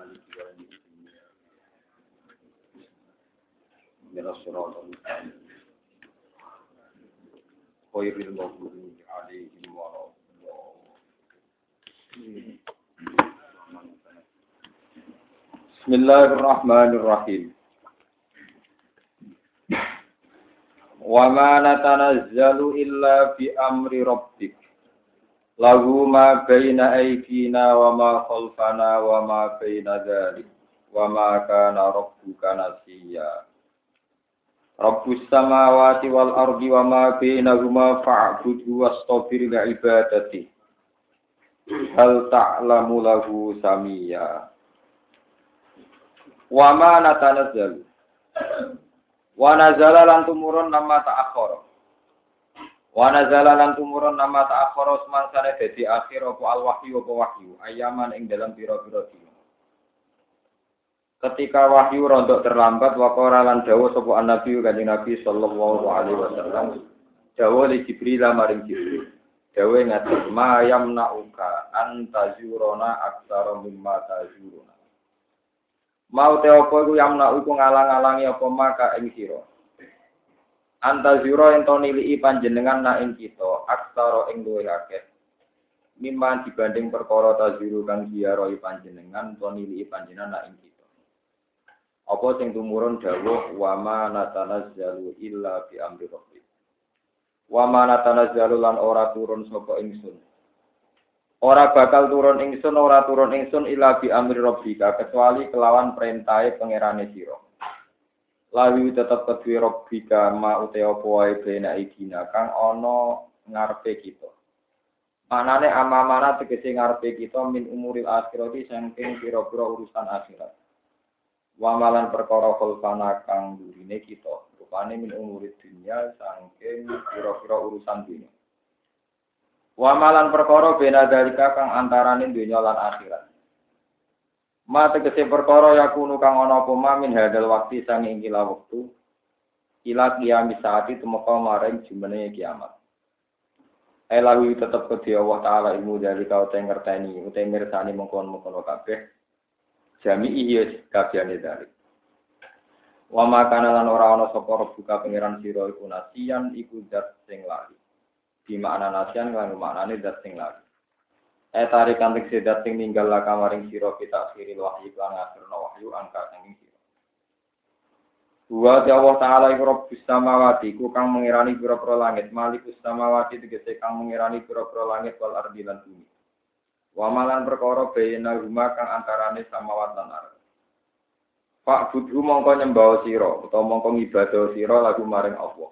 مالك يوم الدين من الصراط المستقيم غير المغضوب عليهم ولا بسم الله الرحمن الرحيم وما نتنزل إلا بأمر ربك lahu ma baina aydina wa ma khalfana wa ma baina dzalik wa ma kana rabbuka nasiya. Rabbus samawati wal ardi wa ma bainahuma fa'budhu wastabir li ibadati. Hal ta'lamu lahu samia Wa ma natanazzalu. Wa nazala lan tumurun nama ta'akhara semangsane dadi akhir apa al wahyu apa wahyu? Ayaman ing dalam pira-pira dina. Ketika wahyu rontok terlambat waqara lan dawuh sapa nabi kanjeng Nabi sallallahu alaihi wasallam dawuh li Jibril maring Jibril. Dawuh ngaten ma yamna'uka antazuruna aktsara mimma tazuruna. Mau te apa iku iku ngalang-alangi apa maka ing sira antaziro ento nilii panjenengan na ing kita aksara ing luwih akeh. Mimman dibanding perkara taziru kang diaroi panjenengan to nilii panjenengan na ing kita. Apa sing tumurun dawuh wa ma natanazzalu illa bi amri rabbik wa ma natanazzalu lan ora turun sapa ingsun. Ora bakal turun ingsun ora turun ingsun illa bi amri rabbika kecuali kelawan perintahe pangerane sira lawi tetep kedue robika ma wae bena idina kang ana ngarepe kita. Manane amamana tegese ngarepe kita min umuril akhirati saking pira-pira urusan akhirat. Wamalan perkara kholfana kang durine kita rupane min umurid dunya saking pira-pira urusan dunya. Wamalan perkara bena dalika kang antarane dunya lan akhirat Ma tegese perkara yakunu kang ana apa min hadal waktu sang ing kila wektu ila kiamis saati tumeka maring jumene kiamat. Elawi tetep kedhi Allah taala ilmu dari kau teng ngerteni utawa mirsani mengkon-mengkon kabeh. Jami iya kabehane dari. Wa makana lan ora ana sapa buka pangeran sira iku nasian iku zat sing lali. Di makna nasian lan maknane zat sing lali. Eh tarikan tek sedat sing ninggal laka maring sira kita akhiri wahyu lan ngakhirna wahyu angka sanging sira. Wa Allah taala iku rabbus samawati ku kang mengirani pira-pira langit, malikus samawati tegese kang mengirani pira-pira langit wal ardi lan bumi. Wa malan perkara bayna huma kang antarane samawat lan ardh. Pak budhu mongko nyembah sira utawa mongko ngibadah sira lagu maring Allah.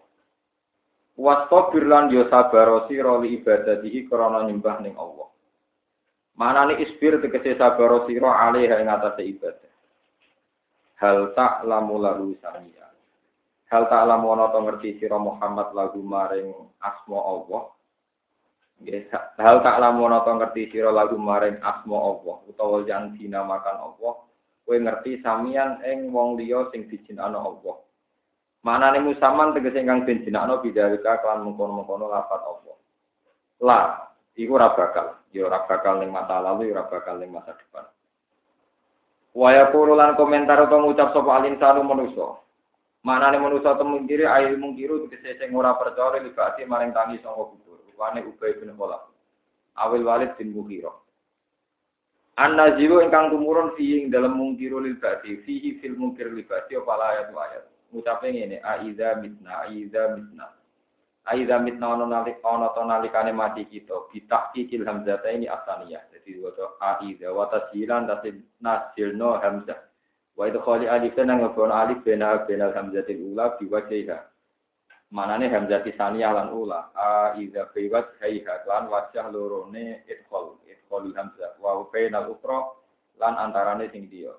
Wastabir lan yo sabar sira li ibadatihi krana nyembah ning Allah. Mana nih isbir tegese sabar sira alih ing atase ibadah. Hal tak lamu lagu samia. Hal tak lamu ana to ngerti sira Muhammad lagu maring asma Allah. Hal tak lamu ana to ngerti sira lagu maring asma Allah utawa yang dinamakan Allah. Kowe ngerti samian ing wong liya sing dijinakno Allah. Manane musaman tegese kang den jinakno bidalika kan mengkono-mengkono lafat Allah. La, iku ora bakal. Ya ora bakal ning masa lalu ya ora bakal ning masa depan. Waya lan komentar utawa ngucap sapa alin salu manusa. Manane manusa temungkiri ayo mungkiru tegese sing ora percaya libati maring tangi sanga kubur. Wane ubay bin kholaf awil walid bin mughirah. An-naziru ingkang tumurun fi ing dalam mungkiru lil bati fihi fil mungkir lil bati apa ayat ayat. Ngucape ngene aiza mitna aiza mitna Aida mitna ono nalik ono to nalikane mati kita bitak kikil hamzah ini asaniyah. Jadi wato aida wa tasjilan tasib nasilno hamzah. Wa itu khali alif nang ngebon alif bena bena hamzatil ula biwajhiha. Manane hamzah saniyah lan ula. Aida biwat hayha lan wajah lorone idkhol idkhol hamzah wa bainal ukra lan antarane sing dia.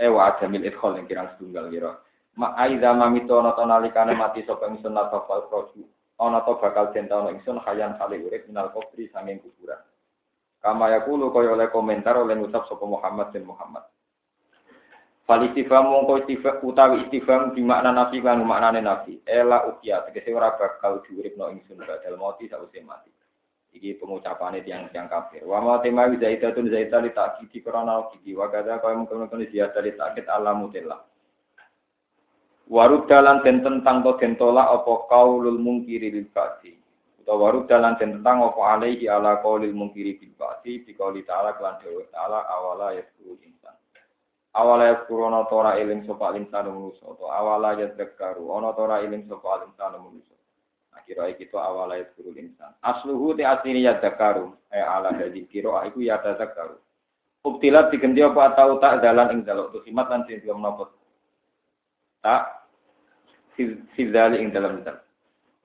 Eh wa adamil idkhol yang kirang setunggal kira. Ma aida mamito ono to nalikane mati sapa ingsun la tafal proju ana to bakal den taun ingsun hayan kali urip minal kubri sanging kuburan. Kama yakulu kaya oleh komentar oleh ngucap sapa Muhammad bin Muhammad. Fal istifham mongko istifham utawi istifham di makna nafi kan maknane nafi. Ela ukia tegese ora bakal diuripno ingsun badal mati sause mati. Iki pengucapannya tiang tiang kafir. Wa ma tema zaidatun zaita li ta'kidi krana kidi wa kadza kaya mungkin-mungkin ziyada li ta'kid alamutillah. Warud dalan den tentang to den tolak apa kaulul mungkiri lil ba'di. Utawa warud dalan den tentang apa alaihi ala qaulil mungkiri bil ba'di bi qauli ta'ala kelan dewa ta'ala awala yasuru insan. Awala yasuru ana tora eling sapa insan manusa utawa awala yadzakaru ana tora eling sapa insan manusa. kira kita awal ayat guru insan. Asluhu te aslinya ya dakaru. Eh ala dari kiro iku ya dakaru. Ubtilat diganti apa atau tak dalan ing dalok tu simat lan sing nopo. Tak fizali ing dalam dal.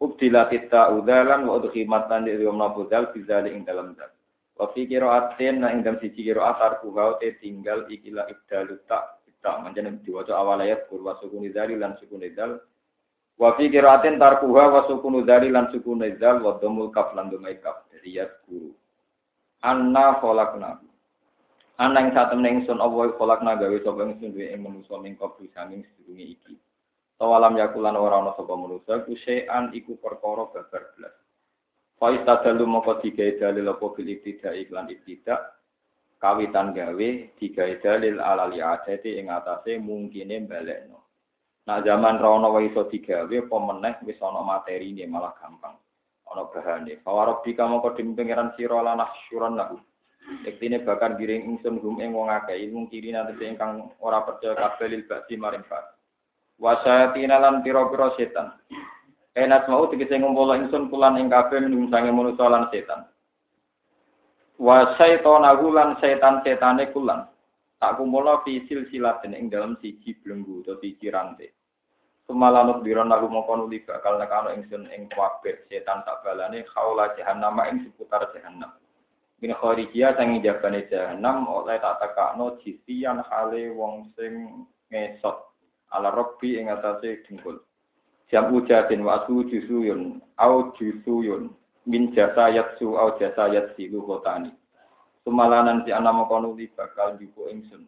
Ubtilat ta udalan wa udhimat lan belum nopo dal fizali ing dalam dal. Wa fi qiraatin na ing dalam siji qiraat arku te tinggal ikilah ibdalu tak tak manjane diwaca awal ayat kurwa sukun dari lan sukun dal Wa fi qiraatin tarkuha wa sukunu dari lan sukunu zal wa dhamul kaf lan dhamai kaf. Ya guru. Anna khalaqna. Anna ing satemene ingsun apa khalaqna gawe sapa ingsun duwe ing manusa ning kabeh sanging sedurunge iki. Tawalam yakulan ora ana sapa manusa ku sean iku perkara babar blas. Fa istadalu moko digawe dalil apa bil iklan ibtida kawitan gawe digawe dalil alali adati ing atase mungkine balekno. Nah zaman rono wa iso digawe apa meneh wis ana materine malah gampang. Ana bahane. Fawarab di kamu kodim pengiran sira lan syuran lahu. Yektine bakar giring ingsun hum ing wong akeh ilmu kiri nanti ingkang ora percaya kabeh lil ba'di maring ba'd. Wasayatina lan pira-pira setan. Enas mau tegese ngumpul ingsun kulan ing kabeh minum sange manusa lan setan. Wa syaitanahu lan setan-setane kulan. Tak kumpulno fi silsilatin ing dalam siji belenggu atau siji rantai. Semalanut biron lagu mongko nuli bakal nekano ingsun ing kabeh setan tak balane khaula jahannam ing seputar jahannam. Min kharijia sangi jabane jahannam oleh tak tekakno jisian hale wong sing ngesot ala robbi ing atase dengkul. Jam ujadin wa asu jusuyun au jusuyun min jasa yatsu au jasa yatsi luhotani. Sumalanan si anak mongko nuli bakal jupo ingsun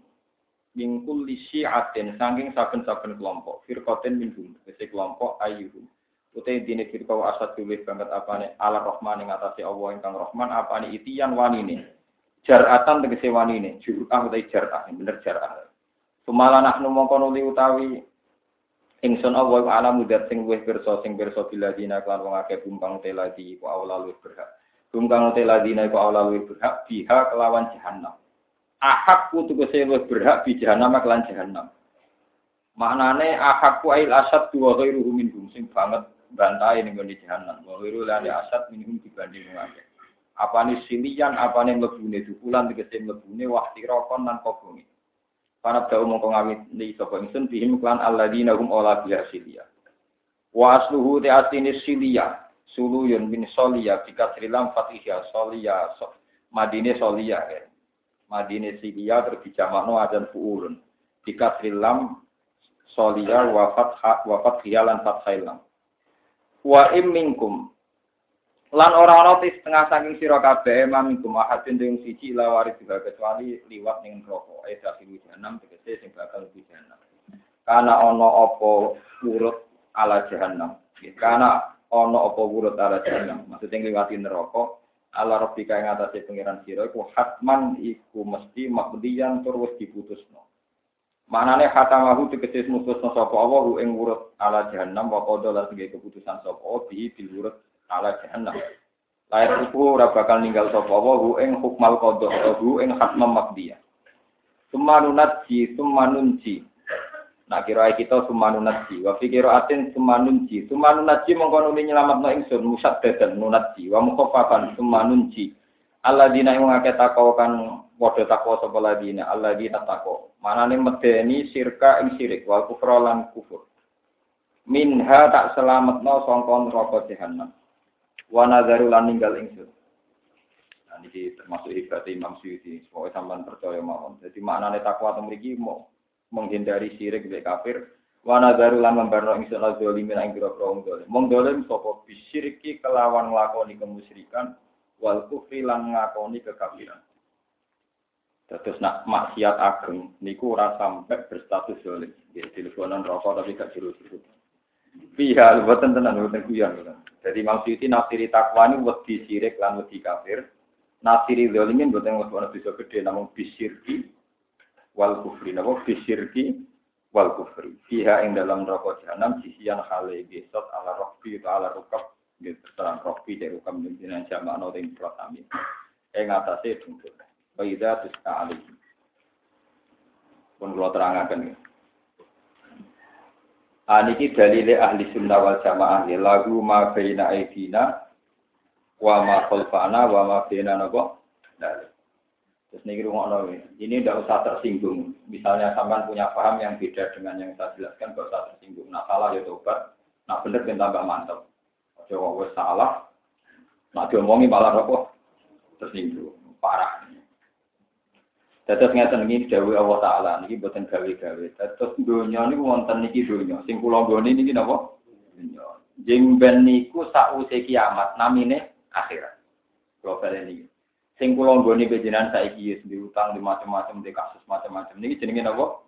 mingkul syi'atin saking saben-saben kelompok firqatin minhum kese kelompok ayyuhum utai dini firqa wa asad tulis banget apane ala rahman ing atase Allah ingkang rahman apane itian wanine jaratan tegese wanine jur'ah utai jar'ah bener jar'ah. Sumala nahnu mongko nuli utawi ingsun Allah wa ala mudat sing wis pirsa sing pirsa biladina kan wong akeh bumbang teladi ku awla luwih berhak. Bumbang teladina ku awla luwih berhak biha kelawan jahannam. Ahakku tegese luwih berhak bi jahanam kelan jahanam. Maknane ahakku ail asad dua ghairuhu minhum sing banget bantai ning ngene jahanam. Wa ghairu lan asad minhum dibanding ngake. Apane silian, apane mlebune dukulan tegese mlebune wahtirokon lan kobongi. Para dawuh mongko ngawit ni sapa ingsun bihim klan alladzina hum ola biha silia. Wa asluhu te asline silia. Suluyun bin Solia bikasrilam fatihya Solia Madine Solia ya. Madine Silia terbijamakno adan fuulun. Jika silam solia wafat wafat hialan fathailam. Wa im minkum. Lan ora ana setengah saking sira kabeh minkum ahadin ing siji lawari juga kecuali liwat ning neraka. Eh dakhil jahanam tegese sing bakal di jahanam kana ana apa urut ala jahanam kana ana apa urut ala jahanam maksudnya ngliwati neraka ala rabbika ing atase pangeran sira iku hatman iku mesti makdiyan terus diputusno. Manane khatamahu tegese mutusno sapa Allah ing urut ala jahannam wa qada lan keputusan sapa bi bil urut ala jahannam. Lair iku ora bakal ninggal sapa Allah ing hukmal qada utawa ing hatmam makdiyah. Sumanunat ji sumanunji Nak kira kita sumanu naji, wa fi atin sumanun ji. Sumanun naji mongko nuli nyelametno ingsun dadan nunaji wa mukhaffafan sumanun ji. Alladzina ing ngake takwa kan padha takwa sapa ladina alladzina takwa. Manane medeni sirka ing sirik wal kufra lan kufur. Minha tak selametno sangka neraka jahanam. Wa nadzaru ninggal ingsun. Nah, ini termasuk ibadah Imam Syuuti. Semoga sampean percaya mawon. Jadi maknane takwa temriki mau menghindari syirik be kafir wana daru lan membarno ingsun al zalimin ing pira-pira wong dolim wong dolim sapa bisyiriki kelawan nglakoni kemusyrikan wal kufri lan ngakoni kekafiran Terus nak maksiat ageng niku ora sampai berstatus dolim. Ya teleponan rokok tapi gak jero-jero. Iya, buatan tenan, buatan kuyon. Jadi maksudnya nafsiri takwa ini wedi sirik lan wedi kafir. Nafsiri zalimin buatan nggak bisa gede, namun bisirki wal kufri. Namun bisirki wal kufri. Fiha ing dalam rokok jahanam sisian hale besot ala rokbi atau ala rukab. Gitu, terang rokbi dari rukab dengan jamak no yang amin. Ing atasnya Waidah tuska alih. Pun kalau terangkan ya. Aniki ah, dalile ahli sunnah wal jamaah ya lagu ma baina aidina wa ma khalfana wa ma baina napa Terus niki rungokno ini tidak usah tersinggung. Misalnya sampean punya paham yang beda dengan yang saya jelaskan, tidak usah tersinggung. Nah salah ya tobat, nah bener ben tambah mantap. Aja wis salah, nah diomongi malah apa? Tersinggung, parah. Terus ngeten iki dawuh Allah taala niki boten gawe-gawe. Terus donya niku wonten niki donya. Sing kula nggone niki napa? Donya. Jeng ben niku sause kiamat namine akhirat. Kula baleni. Sing kula nggone panjenengan saiki wis diutang di macam-macam di kasus macam-macam niki jenenge napa?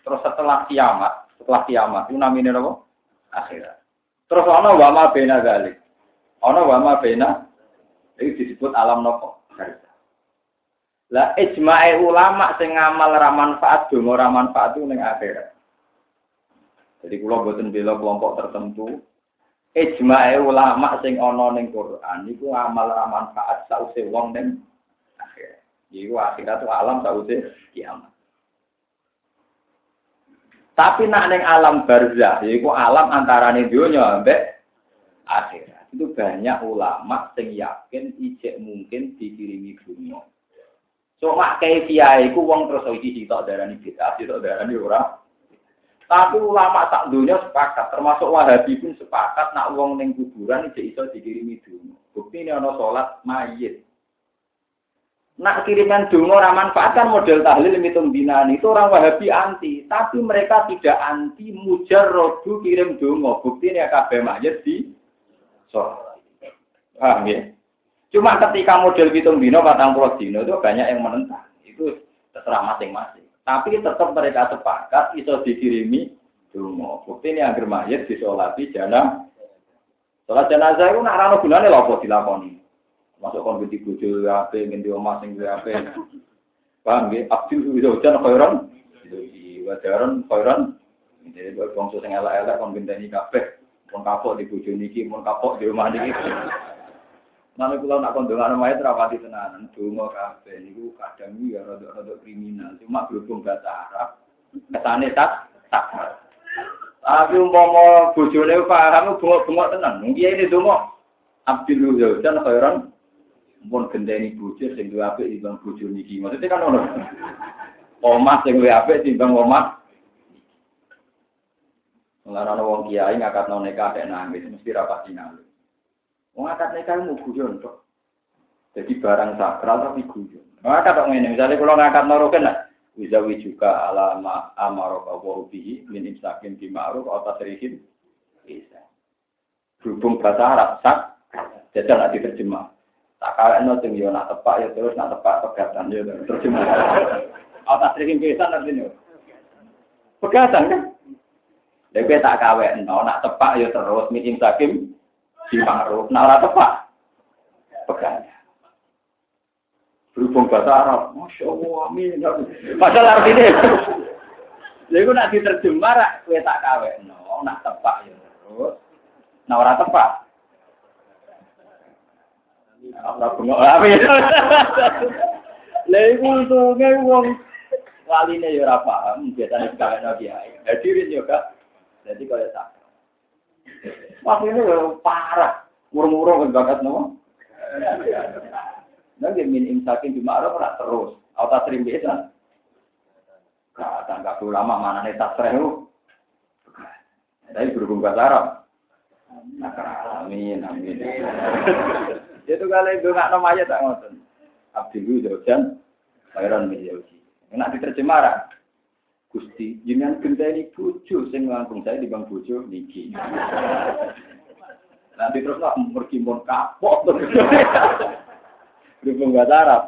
Terus setelah kiamat, setelah kiamat itu namine napa? Akhirat. Terus ana wa ma bena galik. Ana wa ma bena iki disebut alam napa? Lah ijmae ulama sing ngamal ra manfaat donga ra manfaat itu ning akhirat. Jadi kula boten bela kelompok tertentu. Ijmae ulama sing ana ning Quran iku amal ra manfaat sause wong ning akhirat. Iku akhirat alam sause kiamat. Tapi nak ning alam barzah, yaiku alam antarané donya ambek akhirat. Itu banyak ulama sing yakin ijek mungkin dikirimi dunia. Cuma kaifiyah iku wong terus iki sitok darani bid'ah, sitok darani ora. Tapi ulama tak dunia sepakat, termasuk Wahabi pun sepakat nak wong ning kuburan iki iso dikirimi dungo. Bukti ini ana salat mayit. Nak kiriman dungo ora manfaat kan model tahlil mitung dinan itu orang Wahabi anti, tapi mereka tidak anti mujarrodu kirim dungo. Bukti ini kabeh mayit di sholat. Paham ya? Cuma ketika model hitung dino, patang puluh dino itu banyak yang menentang. Itu terserah masing-masing. Tapi tetap mereka sepakat iso dikirimi dungo. Bukti ini agar mayat disolati jana. Sholat jenazah itu nak rano gunanya lopo dilakoni. Masuk konfeti bujo apa, ingin diomah sing apa. Paham ya? Abdul hujan khairan. Wajaran khairan. Jadi bangsa sing elek-elek kon bintani kabeh. Mun kapok di bojo niki, mun kapok di omah niki. Mana kula nak kondongan mayat rapati tenanan, donga kabeh niku kadang ya rada-rada kriminal. Cuma berhubung bahasa Arab, kesane tak tak. Tapi umpama bojone paham bengok-bengok tenan. Mungkin ini donga Abdul Yaudan khairan pun gendeni bojo sing duwe apik timbang bojo niki. Maksudnya kan ngono. Omah sing duwe apik timbang omah Mulane wong kiai ngakatno nikah nek nangis mesti rapati nangis. Wong akad nikah mau guyon kok. Jadi barang sakral tapi guyon. Akad kok ngene, misalnya kalau ngakad noroken lah. Wizawi juga ala ma amarok wa bihi min imsakin bi ma'ruf atau tasrihin bisa. Berhubung bahasa Arab sak, jajal nak diterjemah. Tak kawin no sing yo nak tepak ya terus nak tepak pegatan yo terjemah. Atau tasrihin bisa nanti Pegatan kan? Lha tak kawin no nak tepak ya terus min imsakin di ma'ruf. Nah, ora tepat. Pegang. Berhubung bahasa Arab. Masya Allah, amin. Padahal artinya. Jadi aku nak diterjemah, rak, kue tak kawe. No, nak tepak ya terus. Nah, ora tepak. Ora bengok amin. Lha iku untunge wong waline ya ora paham, biasane sekalian kiai. Hadirin yo, Kak. Jadi kalau tak Ini ya parah. Murung-murung kan bakat no. Nanti min imsakin di ma'ruf ora terus. Auta sering biasa. Kata nggak perlu lama mana nih tas rehu. Tapi berhubung bahasa Arab. Nah, amin, amin. Itu kalau itu nggak namanya tak ngotot. Abdul Jojan, Bayron Mijauji. Enak diterjemah Gusti, jenengan genteni bojo sing langkung saya di bang bojo niki. Nanti terus lah pergi mon kapok terus. Berhubung bahasa Arab.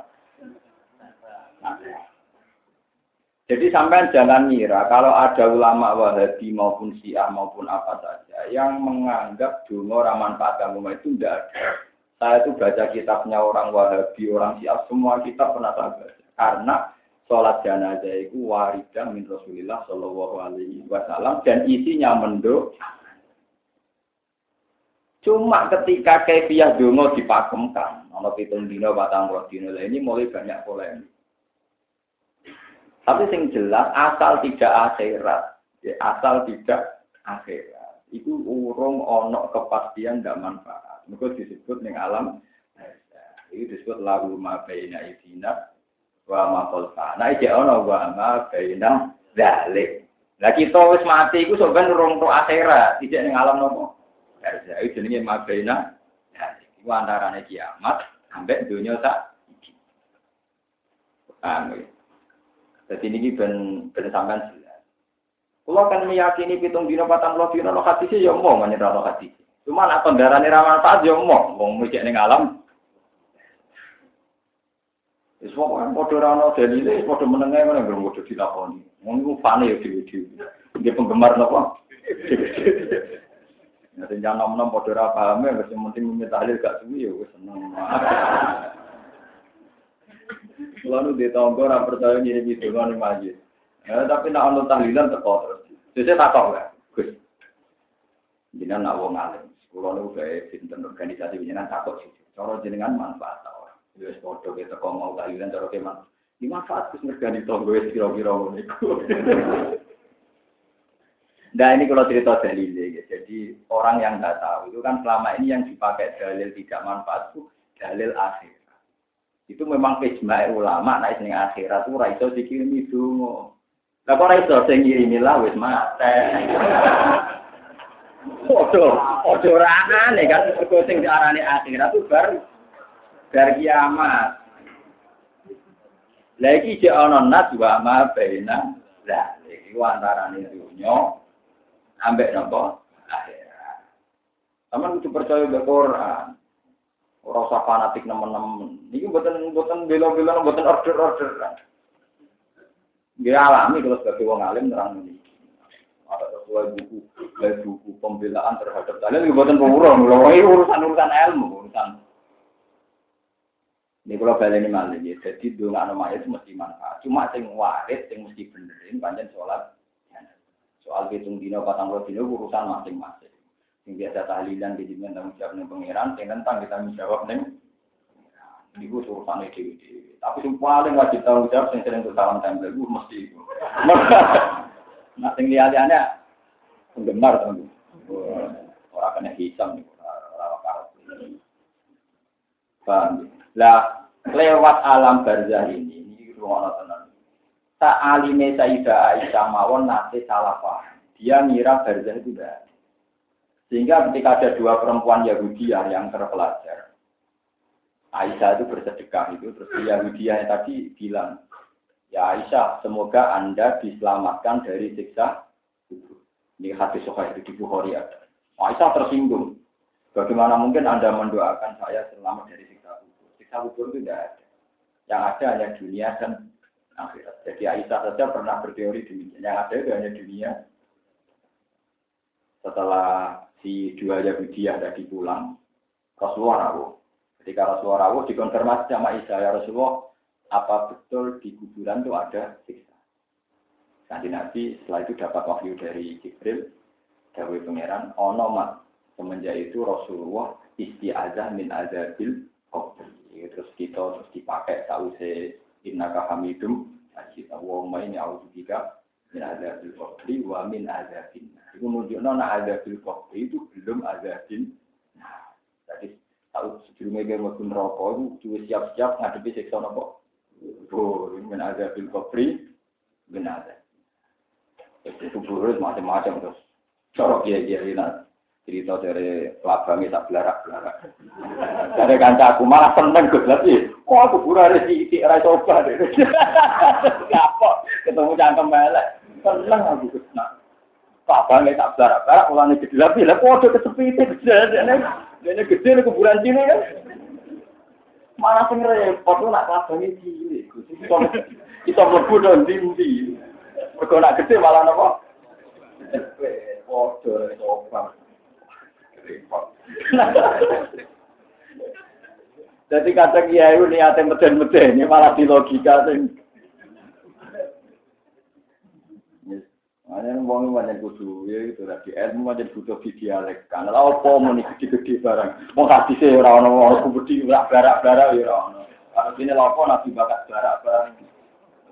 Jadi sampai jangan ngira kalau ada ulama Wahabi maupun Syiah maupun apa saja yang menganggap dungo manfaat agama itu tidak ada. Saya itu baca kitabnya orang Wahabi, orang Syiah, semua kitab pernah saya baca. Karena sholat jenazah itu waridah min Rasulillah Shallallahu Alaihi Wasallam dan isinya menduk. Cuma ketika kefiah dungo dipakemkan, kalau pitung dino, batang dino, ini mulai banyak polemik. Tapi sing jelas asal tidak akhirat, ya, asal tidak akhirat. Itu urung ono kepastian tidak manfaat. Mereka disebut ning alam itu disebut lagu ma baina wa ma qalfa. Nah iki ono wa ma baina dalik. Lah kita wis mati iku sampean urung tok akhirat, tidak ning alam nopo? Ya, itu jenenge ma baina dalik. Iku antarane kiamat sampai dunia tak iki. Paham ya? Jadi ini ben ben sampean jelas. Kalau kan meyakini pitung dino patang puluh dino lo hati sih ya mau menyerah lo hati. Cuma nak kendaraan ramah saat ya mau mau mikir ning alam. Wis pokoke padha ra ono dalile, padha menenge ngono nggak padha dilakoni. Wong iku fane ya dhewe-dhewe. Dia penggemar napa? Ya sing nom-nom padha ra paham wis penting tahlil gak suwi ya wis seneng. Lalu di tonggo orang percaya ngirim itu kan masjid. Ya, tapi nak ono tahlilan teko terus. Ya, Gus. Jenengan nak wong alim. Kulo niku gawe pinten organisasi jenengan sih. Cara jenengan manfaat ora. Wis padha kita kok mau tahlilan cara keman. Di manfaat wis ngergani tonggo wis kira-kira ngono iku. Nah ini kalau cerita dalil ya. Jadi orang yang nggak tahu itu kan selama ini yang dipakai dalil tidak manfaat itu dalil akhir. Itu memang ijma ulama nek ning akhirat ora iso dikirimi donga. Lah kok ora iso sing ngirimi lah wis mate. Ojo, ojo aneh kan mergo sing diarani akhirat itu bar bar kiamat. Lagi jek ana nas wa ma baina lah iki antarane dunya ambek napa akhirat. Taman kudu percaya be Quran. Ora usah fanatik nemen-nemen. Iki mboten mboten bela-bela mboten order-order. Nggih alami kalau sebagai wong alim nerang ini. Ada sesuai buku, buku pembelaan terhadap dalil iki mboten pemurung. Lho ini urusan-urusan ilmu, urusan ini kalau balik ini malah ya, jadi dua anak itu mesti manfaat. Cuma sing waris, sing mesti benerin, panjang sholat. Soal hitung dino, patang dino urusan masing-masing. Yang biasa tahlilan di dunia tanggung jawab nih pangeran, yang tentang kita tanggung jawab nih. Ibu urusan dewi. Tapi yang paling wajib tanggung jawab yang sering kesalahan tempel itu mesti itu. Nah, yang lihat-lihatnya penggemar teman. Orang kena hisam nih, orang karat. Paham? Lah lewat alam barzah ini, ini rumah tenan. Tak alime Sayyidah Aisyah mawon nanti salah paham. Dia ngira barzah itu dah. Sehingga ketika ada dua perempuan Yahudiah yang terpelajar, Aisyah itu bersedekah itu, terus Yahudiah yang tadi bilang, ya Aisyah, semoga Anda diselamatkan dari siksa kubur. Ini hadis sohaya itu di Bukhari ada. Aisyah tersinggung. Bagaimana mungkin Anda mendoakan saya selamat dari siksa kubur? Kubur itu tidak ada. Yang ada hanya dunia dan akhirat. Jadi Aisyah saja pernah berteori demikian. Yang ada itu hanya dunia. Setelah si dua Yahudiyah tadi pulang, Rasulullah rawuh. Ketika Rasulullah rawuh dikonfirmasi sama Isa, ya Rasulullah, apa betul di kuburan itu ada siksa? Nanti Nabi setelah itu dapat wahyu dari Jibril, Dawi Pangeran, ono mat semenjak itu Rasulullah istiazah min azabil qabr. Terus kita terus dipakai tahu se innaka hamidum kita wa main juga min azabil qabri wa min azabin. Iku nunjukno nek azabil qabri itu belum azabin. Nah, jadi tahu sebelumnya dia mau rokok itu juga siap-siap ngadepi siksa nopo. Oh, min azabil qabri min azab. Itu kubur macam-macam terus. Corok ya dia ini cerita dari labangnya tak belarak-belarak. Dari kanca aku malah seneng gue lagi. Kok aku pura di di era coba deh. Apa? Ketemu cangkem melek. Seneng aku ke sana. Apa nggak tak berak berak ulangnya gede lagi. Lah kok ada kesepit gede. Ini gede nih kuburan sini kan. Mana sing repot lu nak kelabangnya cilik. Kita mlebu dan dindi. Mergo nak gede malah napa? Podo depok. Jadi kadang iya itu niatnya meden-meden, ini malah di logika sih. Makanya wong ini kudu, ya itu lagi. Ilmu banyak kudu di dialek. Lah apa muni nikuti-kuti barang. Wong kasih ora ono wong mau kubudi, barak-barak ya orang-orang. Kalau gini lah apa nabi bakat barak-barak.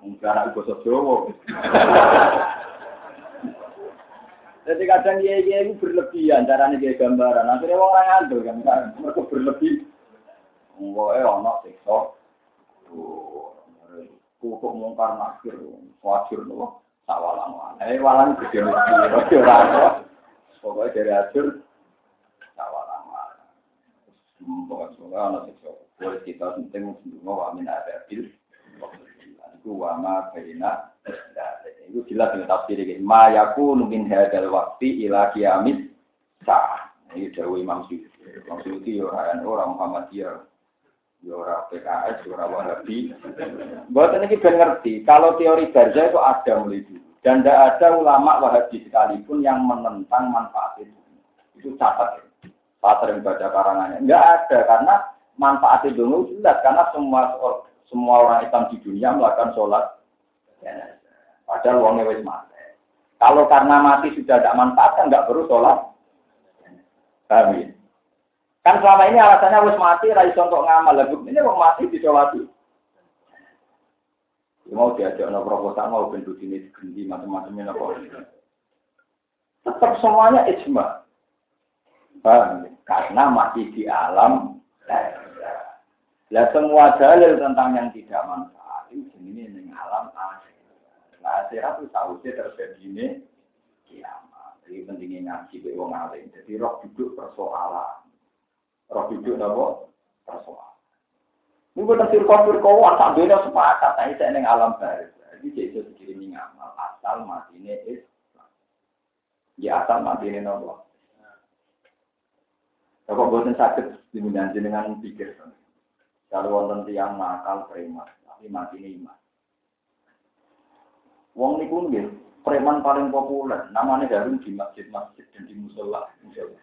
Mungkin anak ibu sejauh. Jadi kadang dia dia itu berlebihan caranya dia gambaran. Akhirnya orang ngandel kan, mereka berlebih. Pokoknya ono siksa. Kukuk mungkar nakir, wajir nopo, tak walang Eh walang gede mesti, ora ora. Pokoknya dari hasil tak walang. Pokoknya semoga ono siksa. Boleh kita penting semua wa min adabil. Iku wa ma baina Itu jelas dengan tafsir ini. Ma yakunu min hadal wakti ila kiamis sah. Ini dari Imam Syuuti. Imam Syuuti orang orang Muhammadiyah ya ora PKS, ya ora Wahabi. Buat ini ben ngerti, kalau teori Barza itu ada mulai dulu. Dan tidak ada ulama Wahabi sekalipun yang menentang manfaat itu. Itu catat. Saya sering baca karangannya. Enggak ada, karena manfaat itu jelas. Karena semua semua orang Islam di dunia melakukan sholat. Ya, padahal uangnya wis mati. Kalau karena mati sudah tidak manfaat, kan nggak perlu sholat. Paham ya? Kan selama ini alasannya wis mati, ra iso kok ngamal. Lah ini kok mati disolati. Ya, mau diajak no proposal mau bentuk ini digendi macam-macam ini apa. Tetap semuanya ijma. Paham? Karena masih di alam Lah semua dalil tentang yang tidak manfaat ini alam akhir. Nah, akhirat itu tahu terjadi ini kiamat. Jadi pentingnya ngaji ke wong alim. Jadi roh duduk persoalan. Roh hidup napa? Persoalan. Ini bukan firqa-firqa asal beda sepakat, tapi saya neng alam baris. Jadi jadi sekirimi ngamal asal mati ini Islam. Ya asal mati ini napa? Bapak buatan sakit diminati dengan pikir. Kalau wonten tiang nakal preman, tapi mati ini iman. Wong niku nggih preman paling populer, namanya Harun di masjid-masjid dan di musola. musola.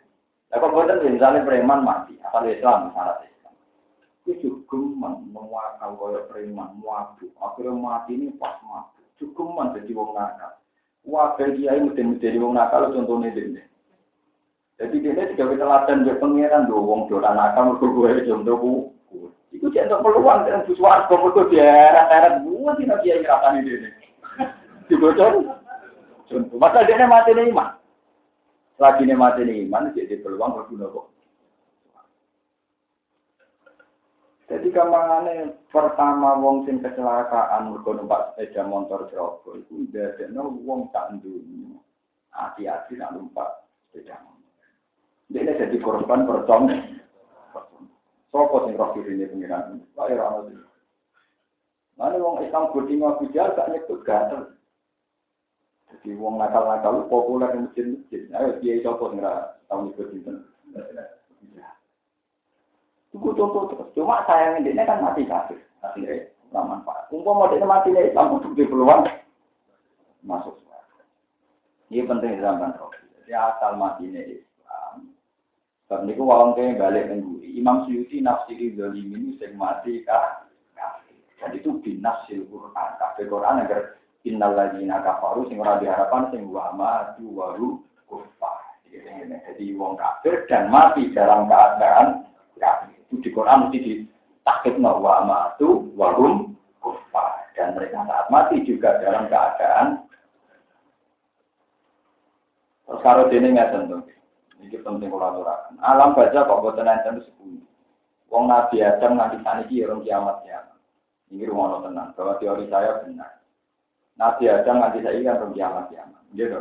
Nah, kok buatan misalnya preman mati, asal Islam, syarat Islam. Itu juga mewakal kaya preman, mabuk. Akhirnya mati ini pas. Cukup jadi wong nakal. Wakil kiai mesti menjadi wong nakal, contohnya ini. Jadi dia juga bisa teladan dia pengiran do wong dolan nakal mergo gue contohku. Itu jadi peluang dan mergo dia eret gue tidak kiai ngrasani dene. Dibocor. Masa dia mati nih mah. Lagi nih mati nih iman, jadi peluang berguna kok. Jadi kamangane pertama wong sing kecelakaan mergo numpak sepeda motor Joko iku ndadekno wong tak ndunyu. Hati-hati nak numpak sepeda motor. Dia jadi korban pertong. Sopo sing roh ini pengiran. Wae ora ono. Mana wong Islam budi ngaku gak nyebut gatel. Jadi wong nakal-nakal populer di masjid-masjid. Ayo dia coba nggak tahu itu itu. Itu contoh terus. Cuma sayangnya dia kan mati kafir. Akhirnya nggak manfaat. Mau dia mati nih Islam untuk peluang masuk. Ini penting zaman roh. Jadi asal mati nih Islam. Sebab ini wong kayak balik mengguri. Imam Suyuti zalim ini sing mati kah? Dan itu binasil Quran. Kafir Quran agar Innal ladzina kafaru sing ora diharapkan sing wa waru kufar. Jadi wong kafir dan mati dalam keadaan kafir. Itu di Quran mesti ditakutno wa matu warum kufar. Dan mereka saat mati juga dalam keadaan Terus kalau ini nggak tentu, ini penting kalau aturakan. Alam baca kok buatan enten sepuluh. Wong Nabi Adam nanti saniki orang kiamat kiamat. Ini rumah tenang. Bahwa teori saya benar. Nabi Adam nanti saya kan belum kiamat kiamat. Gitu.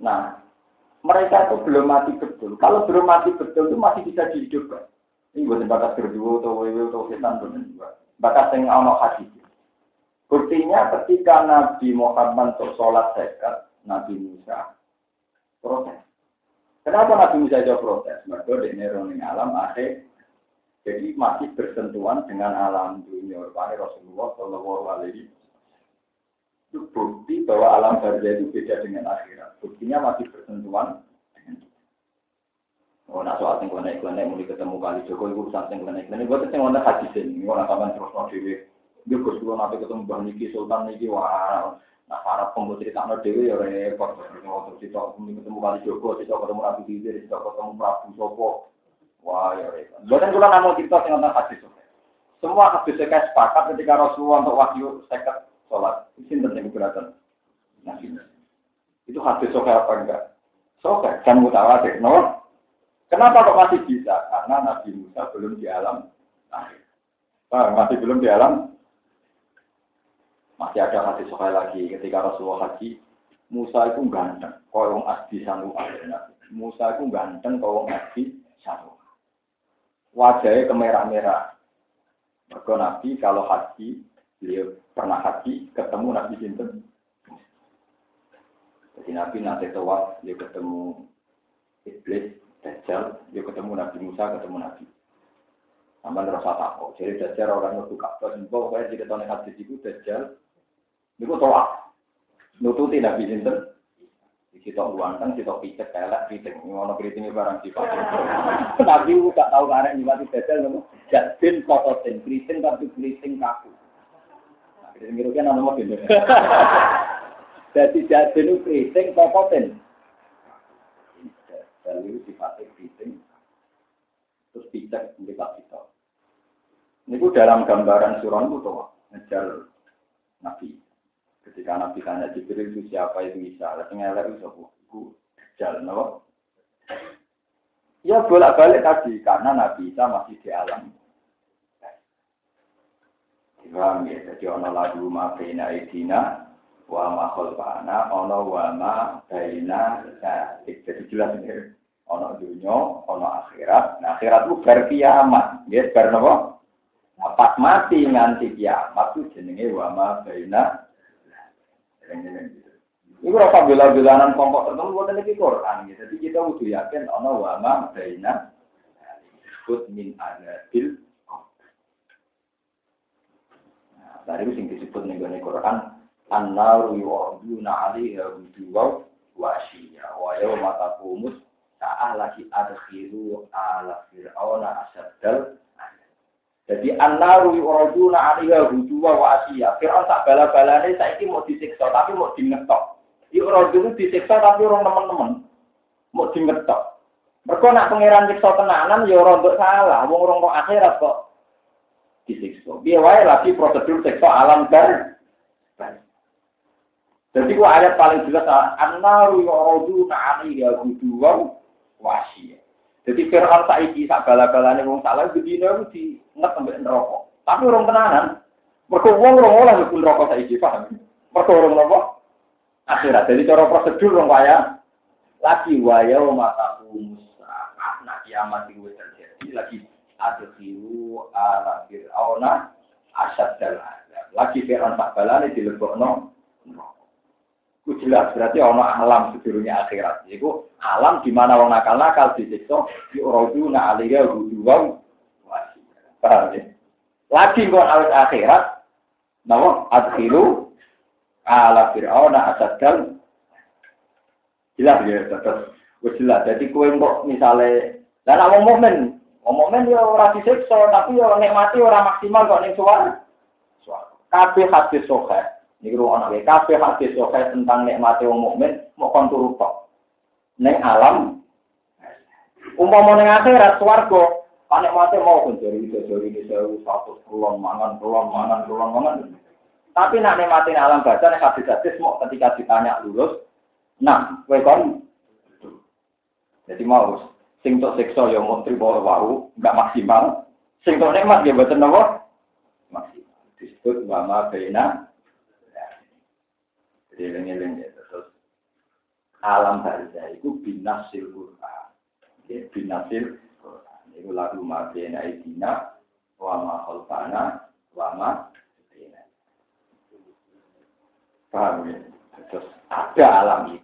Nah, mereka itu belum mati betul. Kalau belum mati betul itu masih bisa dihidupkan. Ini bukan bakat berdua atau wewe atau setan Bakat yang ono hadis. Buktinya ketika Nabi Muhammad untuk sholat zakat, Nabi Musa protes. Kenapa Nabi Musa itu protes? Mereka di alam akhir jadi masih bersentuhan dengan alam dunia. Rasulullah Shallallahu Alaihi itu bukti bahwa alam barzah itu beda dengan akhirat. Buktinya masih bersentuhan Oh, nak soal sing naik naik mulai ketemu kali Joko itu urusan sing naik naik. Gue tetep ngono hadis ini, gue nak sampean terus mau dewi. Gue gus gue nanti ketemu bang Niki Sultan Niki wah. Nah, para pembuat cerita no dewi ya repot. Waktu cerita ketemu kali Joko, cerita ketemu Nabi Khidir, cerita ketemu Prabu Sopo. Wah ya repot. Gue kan kalau mau cerita tentang hadis. Semua hadis saya sepakat ketika Rasulullah untuk wahyu seket sholat. Ini penting keberatan. Nah, itu hadis sokai apa enggak? Sokai, kan mutawatir, no? Kenapa kok masih bisa? Karena Nabi Musa belum di alam akhir. masih belum di alam. Masih ada hadis sekali lagi ketika Rasulullah haji, Musa itu ganteng, kau yang asdi sanu Musa itu ganteng, kau yang asdi sanu. Wajahnya kemerah-merah. Mereka Nabi kalau haji, beliau pernah haji, ketemu Nabi Sinten. Jadi Nabi nanti tawaf, dia ketemu Iblis, Dajjal, dia ketemu Nabi Musa, ketemu Nabi. Sama rasa takut. Jadi Dajjal orang nutu Ka'bah, semua pokoknya jika tahun hadis itu Dajjal, itu tolak. Nututi Nabi Sinten. Kita uangkan, kita picek, kelek, kriting. Ini orang kritingnya barang sifat. Nabi tak tahu karena nyibati Dajjal, jadin kototin, kriting tapi kriting kaku. Itu kan nama bener. Jadi jadin itu kriting kototin. Dan itu sifatnya. Terus picek, kita kita. Ini dalam gambaran surah itu tuh, ngejar Nabi. Ketika Nabi tanya Jibril itu siapa itu bisa, lalu ngelak itu siapa? Itu no? Ya bolak-balik tadi, karena Nabi Isa masih di alam. Paham ya, jadi ono lagu ma baina idina wa ma khalqana ono wa ma baina jadi jelas ini ono dunia, ono akhirat. Nah, akhirat itu bar kiamat, ya bar napa? Nah, pas mati nganti kiamat itu jenenge wa ma baina Iku rasa bela-belanan kelompok tertentu buat lagi Quran. Ya. Jadi kita butuh yakin ono wa ma baina disebut min adabil Nah, itu disebut nih Quran. An-naru yu'aduna 'alaiha wujuwa wa ashiya. Wa yawma taqumus ta'alaki adkhiru ala fir'auna asaddal jadi an-naru yu'aduna 'alaiha wujuwa wa ashiya. Fir'aun tak bala-balane saiki mau disiksa tapi mau dingetok. Yu'aduna disiksa tapi orang teman-teman mau dingetok. Mereka nak pangeran siksa tenanan ya ora salah. Wong orang akhirat kok disiksa. Biar lagi prosedur siksa alam bar. Jadi gua ayat paling jelas an-naru yu'raduna 'alaiha ghuduwan wasiyah. Jadi Fir'aun saiki sak bala-balane wong salah bedino di nget sampai neraka. Tapi orang tenanan. Mergo wong ora oleh mlebu neraka saiki, paham? Mergo orang neraka akhirat. Jadi cara prosedur wong kaya lagi waya mata musa. Nah kiamat itu terjadi lagi adkhilu ala fir'auna asad dal Lagi Fir'aun tak balane dilebokno Itu jelas berarti ono alam sedurunge akhirat. Iku alam di mana wong nakal-nakal disiksa di uroduna alaiha huduwa Paham ya? Lagi kok awet akhirat nawa adkhilu ala fir'auna asad dal jelas ya tetap jelas. Jadi kue kok misalnya dan awang momen Ngomongin ya ora disiksa, tapi ya nikmati ora maksimal kok ning suara. Kabeh hadis sohe. Niki ruang nake kabeh hadis sohe tentang nikmati wong mukmin mau kon turu. Ning alam umpama ning akhirat swarga, panik mati mau pun jadi itu jadi ini satu puluhan mangan puluhan mangan puluhan mangan. Tapi nak nikmati alam baca nek hadis-hadis mau ketika ditanya lulus, nah, kowe kon jadi mau Sing tok siksa ya mau trimo wau, enggak maksimal. Sing tok nikmat ya mboten napa? Maksimal. Disebut wama baina. Jadi eling-eling ya terus alam barzah itu binasil Quran. Ya, binasil Quran. Itu lagu ma baina idina wa ma khalqana wa ma ya? Terus ada alam itu.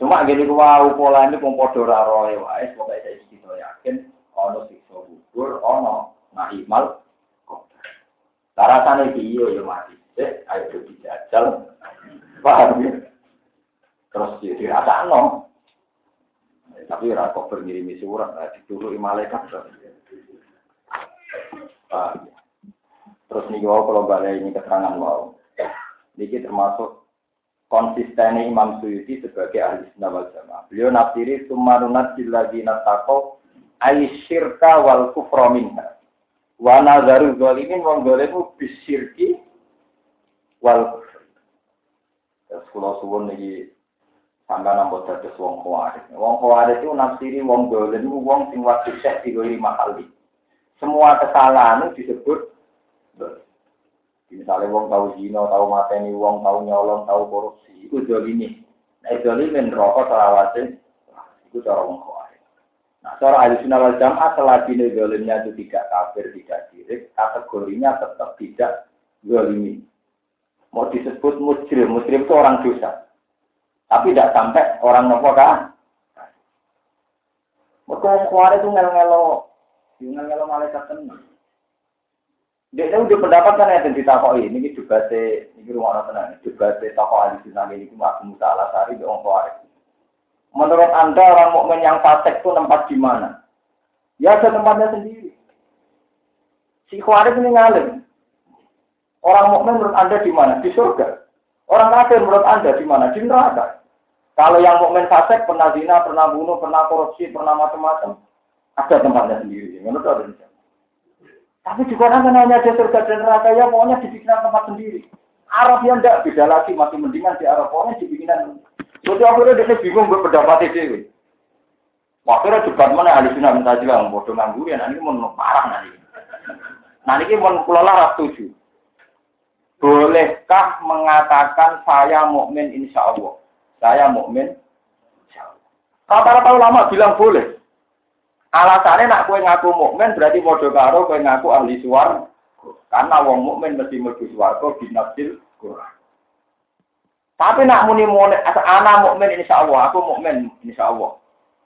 Cuma gini wow pola ini pun podo raro ya wae, pokoknya saya kita yakin ono sikso kubur, ono nahimal. Tarasane iyo ya mati. Eh, ayo dijajal, Paham ya? Terus ya dirasa no. Tapi ora kok ngirimi surat, dituruti malaikat. Paham ya? Terus nih wow kalau balik ini keterangan wow. Ini termasuk konsistennya Imam Suyuti sebagai ahli sunnah wal jamaah. Beliau nafsiri sumarunat lagi natako aisyirka wal kufra minha. Wa nazaru zalimin wong zalimu bisyirki wal kufri. Terus kalau suwun niki sampai nambah dados wong khawarij. Wong khawarij itu nafsiri wong zalim wong sing waktu sek lima kali. Semua kesalahan disebut Misalnya wong tahu zina, tahu mateni wong, tahu nyolong, tahu korupsi, itu ini. Nah, ini rokok selawase, itu cara wong khawarij. Nah, cara ahli sunnah wal jamaah selagi zolimnya itu tidak kafir, tidak sirik, kategorinya tetap tidak zolimi. Mau disebut mujrim, mujrim itu orang dosa. Tapi tidak sampai orang nopo kan? Mereka khawarij itu ngel-ngelo, ngel-ngelo malaikat tenang. Dia itu udah pendapat kan yang ditakoi. Ini juga se, ini rumah orang tenang. Juga se tokoh ahli sunnah ini cuma Musa Alasari di Ongkoari. Menurut anda orang mukmin yang fasik itu tempat di mana? Ya ada tempatnya sendiri. Si Khawarij ini ngalim. Orang mukmin menurut anda di mana? Di surga. Orang kafir menurut anda di mana? Di neraka. Kalau yang mukmin fasik pernah zina, pernah bunuh, pernah korupsi, pernah macam-macam, ada tempatnya sendiri. Menurut anda tapi di Quran kan hanya ada surga dan neraka ya pokoknya dibikin tempat sendiri. Arab yang tidak beda lagi masih mendingan di Arab pokoknya dibikin. Jadi akhirnya dia bingung berpendapat itu. Waktu debat mana ahli sunnah minta juga bodoh nganggur ya nanti mau parah nanti. Nah ini mau kelola setuju. Bolehkah mengatakan saya mukmin insya Allah? Saya mukmin. Kata-kata ulama bilang boleh. Alasannya nak kue ngaku mukmin berarti bodoh karo kue ngaku ahli suar. Karena wong mukmin mesti mlebu swarga binasil Quran. Tapi nak muni muni anak mukmin insya Allah, aku mukmin insya Allah.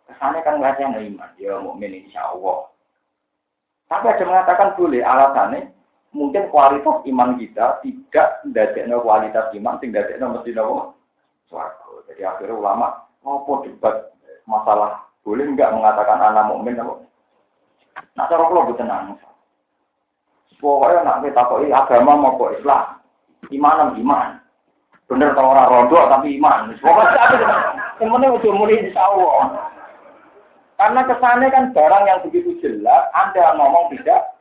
Kesannya kan nggak yang iman, ya mukmin insya Allah. Tapi ada mengatakan boleh alasannya mungkin kualitas iman kita tidak ndadekno kualitas iman sing ndadekno mesti nopo swarga. Jadi akhirnya ulama ngopo debat masalah boleh enggak mengatakan anak mukmin apa? Nah, cara kalau tenang. Pokoknya nak kita agama mau Islam, iman iman. Bener tau orang rondo tapi iman. Pokoknya tapi yang udah mulai insya Allah. Karena kesannya kan barang yang begitu jelas, Anda ngomong tidak,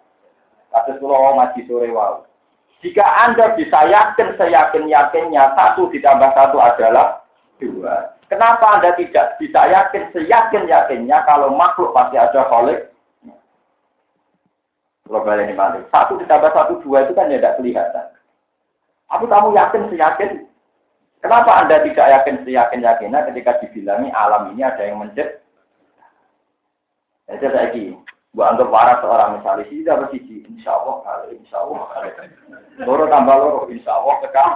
kata kalau ngaji sore wow. Jika Anda bisa yakin, seyakin-yakinnya, satu ditambah satu adalah dua. Kenapa Anda tidak bisa yakin seyakin-yakinnya kalau makhluk pasti ada kholik? Global ini balik. Satu ditambah satu dua itu kan ya tidak kelihatan. Tapi kamu yakin seyakin? Kenapa Anda tidak yakin seyakin-yakinnya ketika dibilangi alam ini ada yang mencet? Jadi saya ini, buat anggap waras seorang misalnya, sih dapat sisi, insya Allah insya Allah. Loro tambah loro, insya Allah kekal.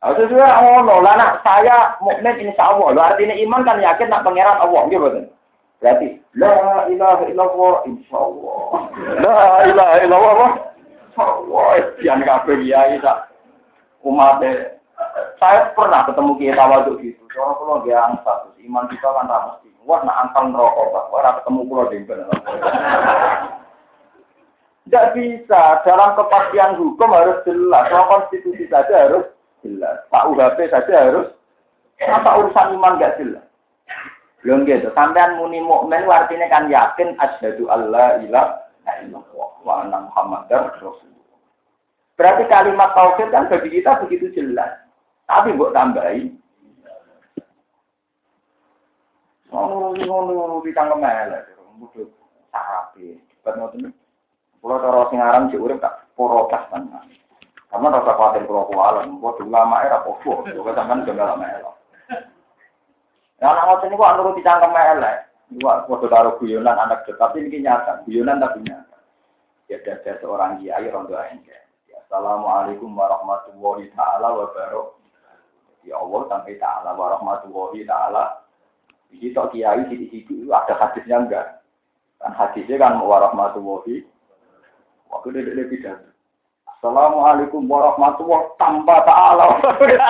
Nah, sesuai ngono, lah nak saya mukmin insya Allah. Lo artinya iman kan yakin nak pangeran Allah, gitu betul. Berarti la ilaha illallah insya Allah. La ilaha illallah insya Allah. Jangan kabeh kiai tak umat saya pernah ketemu kiai tawaduk gitu. Soalnya kalau dia angsa, iman kita kan tak mesti. Wah, nak angkal neraka, Pak. Wah, ketemu pulau di Tidak bisa. Dalam kepastian hukum harus jelas. Kalau konstitusi saja harus jelas. Pak UHP saja harus apa urusan iman gak jelas. Belum gitu. Sampean muni mukmin artinya kan yakin asyhadu alla ilaha illallah wa anna muhammadar rasulullah. Berarti kalimat tauhid kan bagi kita begitu jelas. Tapi mbok tambahi ngono ngono di tangga mele, mudah sarapi. Cepat ngoten. Kalau cara sing aran sik urip tak porotas tenan. Karena rasa khawatir kalau kualan, buat ulama era popo, juga sampean juga lama era. Ya anak ngoten niku anu di cangkem elek. Dua foto taruh guyonan anak tapi ini nyata, guyonan tapi nyata. Ya ada seorang kiai rondo engke. Ya, Assalamualaikum warahmatullahi taala wabarakatuh. Ya Allah sampai taala warahmatullahi taala. Jadi tok kiai di situ ada hadisnya enggak? Kan hadisnya kan warahmatullahi. Waktu dia lebih pidato. Assalamualaikum warahmatullahi tanpa ta'ala.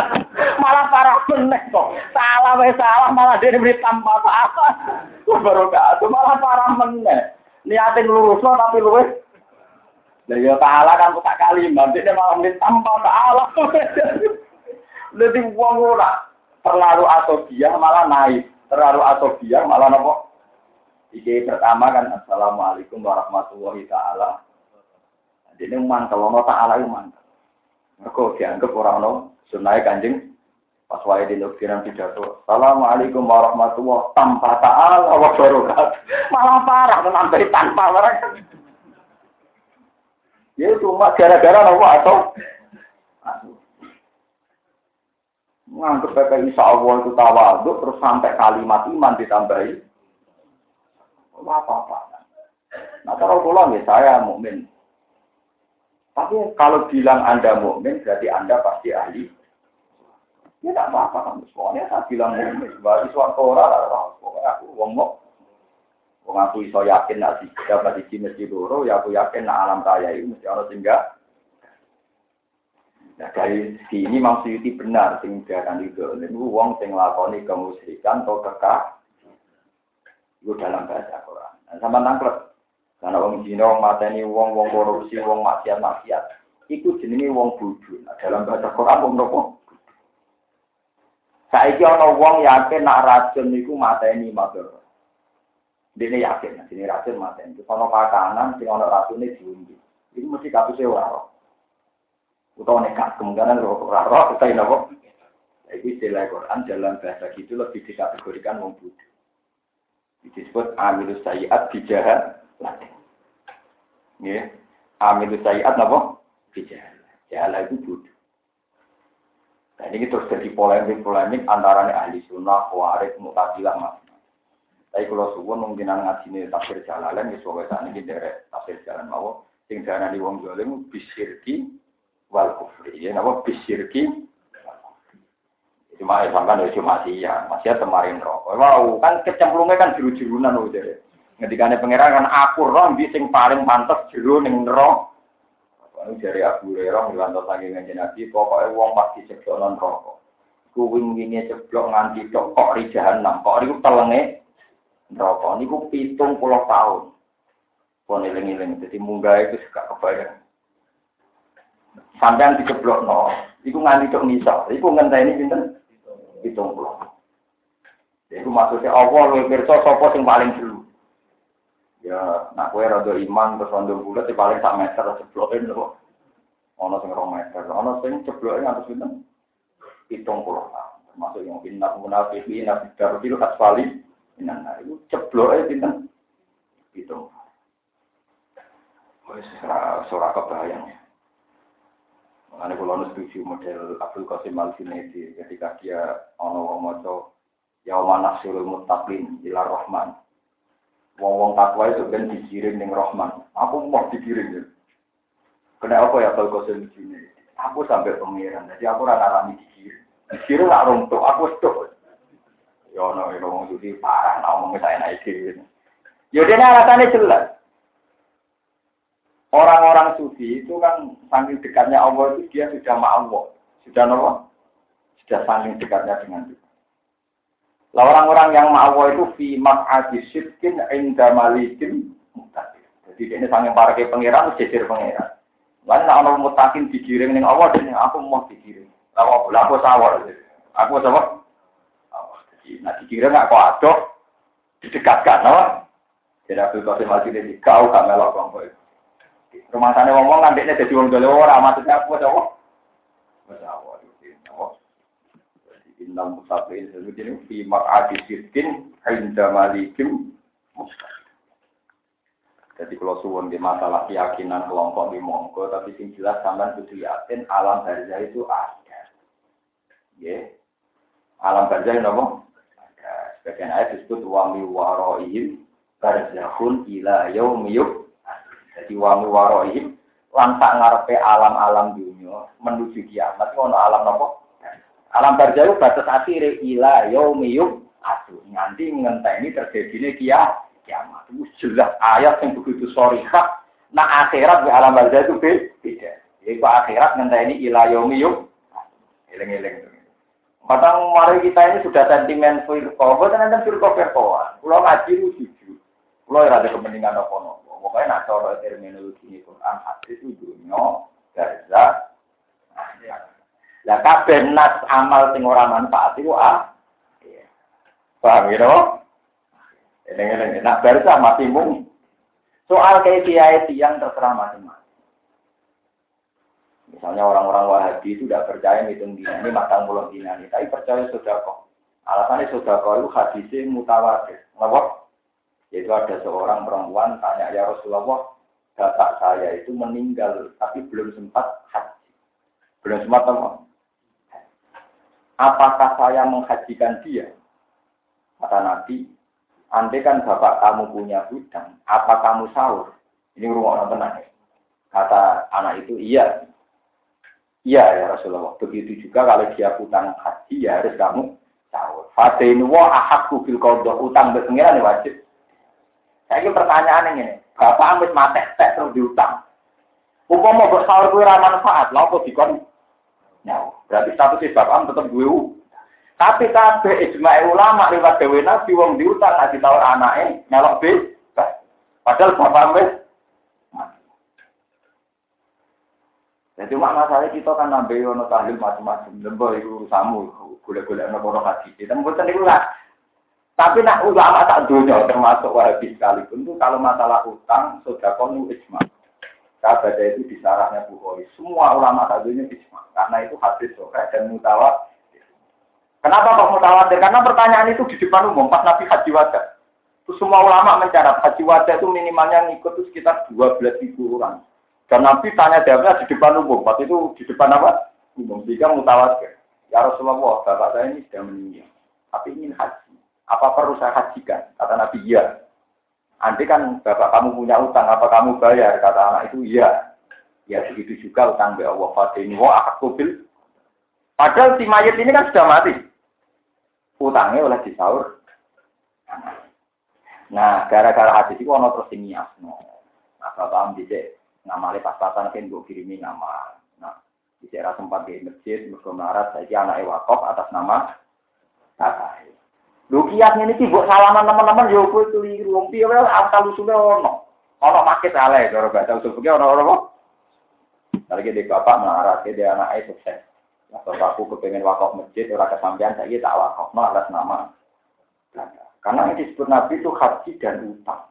malah parah meneh kok. Salah wes salah malah dia beri tanpa ta'ala. Baru itu malah parah meneh. Niatin lurus tapi luwes. Lah ya ta'ala kan tak kalimat, dia malah beri tanpa ta'ala. Jadi uang ora terlalu dia malah naik, terlalu dia malah nopo. Iki pertama kan Assalamualaikum warahmatullahi taala ini mantel, ono ta'ala itu mantel. Mereka dianggap orang no, sunai kanjeng, pas wae di lukiran pidato. Assalamualaikum warahmatullahi tanpa ta'ala wa barokat. Malah parah, sampai tanpa mereka. Ya cuma gara-gara nopo atau nganggep PPI insya Allah itu tawaduk terus sampai kalimat iman ditambahi apa apa nah kalau pulang ya saya mukmin tapi kalau bilang Anda mukmin berarti Anda pasti ahli. Ya tidak apa-apa kamu semuanya saya bilang mukmin. Sebagai suatu orang, aku wong mau. Wong aku iso yakin nak dapat di mesti loro, ya aku yakin nak alam kaya ini mesti orang tinggal. Nah dari sini maksudnya benar sing diakan itu. Wong sing lakoni kemusyrikan atau kekah. Itu dalam bahasa Quran. Nah, sama nangklep. Karena wong Cina, wong mateni, wong wong korupsi, wong maksiat maksiat. Iku jenenge wong bodoh. Nah, dalam bahasa Quran wong nopo? Saiki ana wong yakin nak racun niku mateni madhara. Dene yakin, sini racun mateni. Terus ana pakanan sing ana racune diundi. Iku mesti kapuse ora ora. Utawa nekat kemungkinan ora ora kita nopo? Iki istilah Quran dalam bahasa gitu lebih dikategorikan wong bodoh. Disebut amilus sayiat bijahat latih. Ya, amin sayiat napa? Bijahala. Jahala itu bodoh. Nah ini terus jadi polemik-polemik antara ahli sunnah, khawarij, mutazilah, mas. Tapi kalau suwun mungkin ngaji ini tafsir jalalan, ya soalnya saat ini dari tafsir jalan mau, sing di wong zalim bisirki wal kufri. Ya napa bisirki cuma ya sampai dari cuma sih ya masih kemarin rokok. Wow, kan kecemplungnya kan jeru-jerunan loh jadi. Ngendikane pangeran kan aku roh di sing paling pantas jero ning neraka. Ini dari Abu Hurairah ngilantos saking kanjeng Nabi, pokoknya wong pasti ceblok non rokok. Ku wingi ceblok nganti tok kok ri jahanam, kok riku telenge neraka niku 70 tahun. Pon eling-eling dadi munggah itu suka kebayang. Sampean diceblok no, iku nganti tok ngisor, iku ngenteni pinten? 70. Iku maksudnya Allah luwih pirsa sing paling dulu. Ya, nak kue rada iman terus rondo bulat di paling sak meter ceblokin lho. Ono sing rong meter, ono sing ceblokin atus pinten? Hitung puluh. Termasuk yang pindah munafik ini nabi darbil asfali. Nah, itu cebloknya pinten? Hitung. Wes ora kebayang ya. Mengenai kalau setuju model Abdul Qasim Al ketika dia ono maca Yauman Nasirul Muttaqin ila Rahman Wong-wong takwa itu kan dikirim ning Rahman. Aku mau dikirim ya. Kena apa ya kalau kau sini? Aku sampai pengiran, jadi aku rana rami dikirim. Dikirim lah runtuh, aku stop. Ya no, ya ngomong jadi parah, nah ngomong saya naik kirim. Ya dia alasannya jelas. Orang-orang sufi itu kan saking dekatnya Allah itu dia sudah ma'allah. Sudah nopo? Sudah saking dekatnya dengan Tuhan. Lah orang-orang yang ma'awa itu fi maq'adi syirkin inda malikin mutakin. Jadi ini sangat para ke pangeran, jejer pangeran. Lalu nak orang mutakin digiring ning Allah dan aku mau digiring. Aku lah aku sawar. Aku sawar. Jadi nak digiring aku adoh didekatkan, apa? Jadi aku kasih mati di kau gak melok kongko. Rumah sana ngomong ngandeknya jadi orang dole orang maksudnya aku sawar. Sawar. Innal mutaqiin sebetulnya fi maq'adi sirkin inda malikim. Jadi kalau suwon di masalah keyakinan kelompok di monggo, tapi sing jelas sampean kudu yakin alam barzah itu ada. Ya. Alam barzah itu apa? Ada. Sebagian ayat disebut wa mi waroihim barzahun ila yaumi Jadi wa mi waroihim lan ngarepe alam-alam dunia menuju kiamat ono alam apa? Alam barzahu batas akhir ila yaumiyum asu. Nganti ngenteni terjadinya kia kiamat. Itu jelas ayat yang begitu sorihah. Nah akhirat di alam barzahu itu beda. Iku akhirat ngenteni ila yaumi. Eling-eling. Kadang mari kita ini sudah sentimen firqa, boten enten firqa firqaan. Kula ngaji lu jujur. Ora ada kepentingan apa-apa. Pokoknya nak cara terminologi ini Quran hadis itu dunia, gaza, lah kabeh nas amal sing ora manfaat iku ah. Paham ya, no? Eling-eling, nak barca mati mung. Soal kiai yang terserah macam-macam. Misalnya orang-orang Wahabi itu tidak percaya hitung dina ini matang pulau dina ini, tapi percaya sudah kok. Alasannya sudah kok itu hadisnya mutawatir. Ngapa? Yaitu ada seorang perempuan tanya ya Rasulullah, bapak saya itu meninggal tapi belum sempat haji. Belum sempat apa? Apakah saya menghajikan dia? Kata Nabi, andai kan bapak kamu punya hutang, apa kamu sahur? Ini rumah orang tenang. Kata anak itu, iya. Iya ya Rasulullah. Begitu juga kalau dia hutang haji, ya harus kamu sahur. Fatinu wa ahakku bil kodok. Utang berpengiran ya wajib. Saya ini pertanyaan ini. Bapak amit mati, tek terus diutang. Umpama mau bersahur kuwi ra manfaat, lha apa dikon nyawa. Berarti statusnya bapak tetap gue. Tapi kabeh ijma ulama lewat dewe nabi wong diutang nggak ditawar anaknya nyalok be. Padahal bapak wis Jadi mak masalah kita kan nambah ono tahlil macam-macam. Lembo itu samu, gula-gula ono kono. Kita mboten niku lah. Tapi nak ulama tak dunia termasuk wahabi sekalipun itu kalau masalah utang sudah konu ijma. Kabar itu di sarahnya Bukhari. Semua ulama tadunya isma. Karena itu hadis sore dan mutawat. Kenapa kok mutawatir? Karena pertanyaan itu di depan umum pas Nabi Haji Wajah. Itu semua ulama mencatat Haji Wajah itu minimalnya ngikut itu sekitar 12 ribu orang. Dan Nabi tanya jawabnya di depan umum. Pas itu di depan apa? Umum. Jika mutawatir. Ya Rasulullah, bapak saya ini sudah meninggal. Tapi ingin haji. Apa perlu saya hajikan? Kata Nabi, iya. Nanti kan bapak kamu punya utang, apa kamu bayar? Kata anak itu, iya. Ya begitu juga utang be Allah Fatini wa akubil. Padahal si mayat ini kan sudah mati. Utangnya oleh disaur. Nah, gara-gara hadis itu ono terus ini asno. Nah, bapak am dicek ngamale pas-pasan kan gue kirimi nama. Nah, dicek sempat di masjid, mereka melarat, saya anak atas nama kakak. Lho kias ini sih buat salaman teman-teman yo kowe keliru wong piye wae asal usule ono. Ono maket ale cara bahasa usul fikih ono ono? Lagi di bapak melarat dia anak sukses. Atau aku kepengen wakaf masjid ora kesampean saya tak wakaf no atas nama. Karena yang disebut Nabi itu haji dan utang.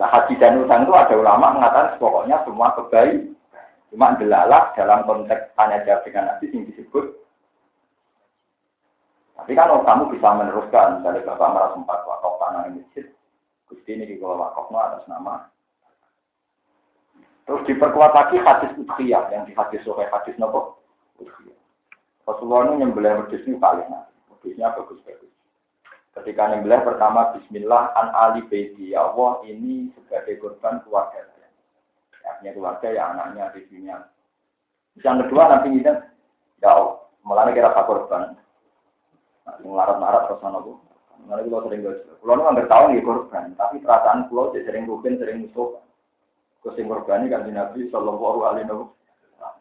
Nah haji dan utang itu ada ulama mengatakan pokoknya semua kebaikan. Cuma delalah dalam konteks tanya jawab dengan Nabi yang disebut tapi kalau kamu bisa meneruskan, misalnya Bapak merasa sempat wakaf tanah di masjid, Gusti ini kalau wakafnya atas nama. Terus diperkuat lagi hadis udhiyah, yang di hadis sore hadis nopo udhiyah. Rasulullah ini nyembelih wedus ini paling nanti. Bagus-bagus. Ketika nyembelih pertama Bismillah an Ali Baiti, ya Allah ini sebagai korban keluarga. Artinya keluarga ya anaknya, istrinya. Yang kedua nanti ini, ya Allah, malah kira korban. Melarat-larat terus mana bu? Nanti kalau sering gue, kalau nu nggak tahu nih korban, tapi perasaan pulau sering rugen, sering musuh. Kusim korban ini kan Nabi Shallallahu Alaihi Wasallam.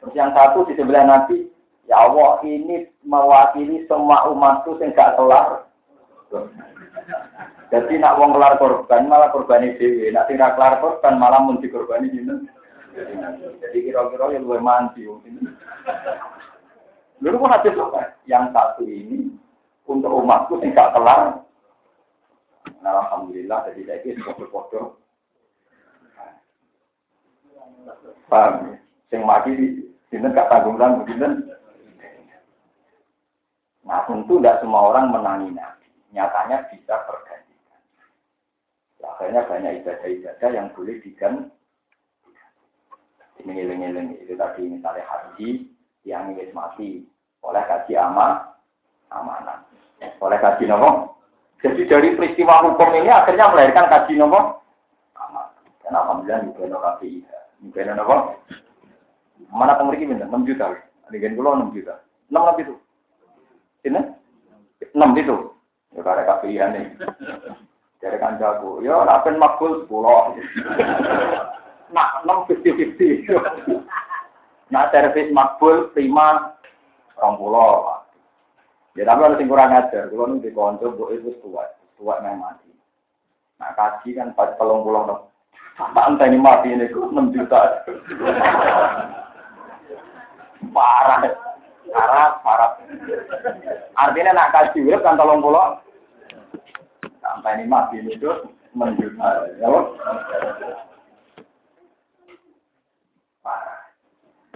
Terus yang satu di sebelah Nabi, ya Allah ini mewakili semua umatku yang gak kelar. Jadi nak wong kelar korban malah korban dewi, nak tidak kelar korban malah mun korban ini. Jadi kira-kira yang lebih mandi. Lalu pun hadis Yang satu ini untuk umatku sing gak kelar. Nah, alhamdulillah jadi saya ini foto-foto. Paham? Sing mati di sini gak tanggung tanggung sini. Nah tentu tidak semua orang menangi nabi. Nyatanya bisa tergantikan. Akhirnya banyak ibadah-ibadah yang boleh diganti. Ini ngiling-ngiling itu tadi misalnya haji yang ingin mati oleh kaji amal amanah oleh kaji nopo. Jadi dari peristiwa hukum ini akhirnya melahirkan kaji nopo. Dan alhamdulillah juga nopo kaji. Juga nopo. Mana pemiliki minta? 6 juta. Adegan pulau 6 juta. 6 lebih itu. Ini? 6 itu. Ya karena kafian nih. Dari kancaku. Ya, rapen makbul 10. Nah, 6 50-50. Nah servis makbul prima rong pulau. Ya tapi harus kurang ajar. Kalau nih di konco bu itu tua, tua yang mati. Nah kaji kan pas pelong pulau dong. Tak entah ini mati ini kok enam juta. parah, parah, parah. Artinya nak kaji urip kan tolong pulau. Sampai ini mati ini tuh enam juta. Ya,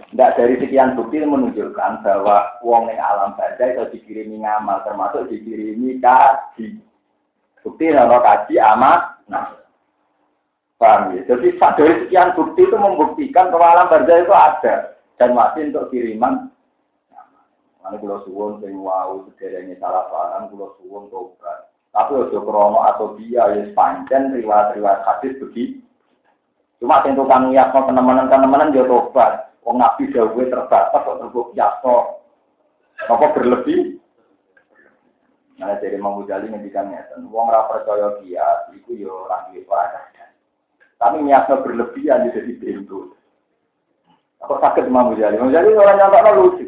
Tidak dari sekian bukti menunjukkan bahwa uang yang alam baca itu dikirimi ngamal, termasuk dikirimi kaji. Bukti kalau kaji amat, nah. Paham ya? Jadi dari sekian bukti itu membuktikan bahwa alam baca itu ada. Dan masih untuk kiriman. Mana pulau suwon, sing wau, sederhana salah paham, pulau suwon, tobat. Tapi ojo krono atau dia, ya sepanjang riwayat-riwayat hadis begitu. Cuma yang tukang mau teman-teman dia tobat. Wong nabi dawuhe terbatas kok terbuk yaso. Apa berlebih? Nah, jadi Imam Ghazali ngendikan ngeten, wong ora percaya kias iku yo ora duwe Tapi niatnya berlebihan jadi pintu. Apa sakit Imam Ghazali? Imam Ghazali orang nyata lucu.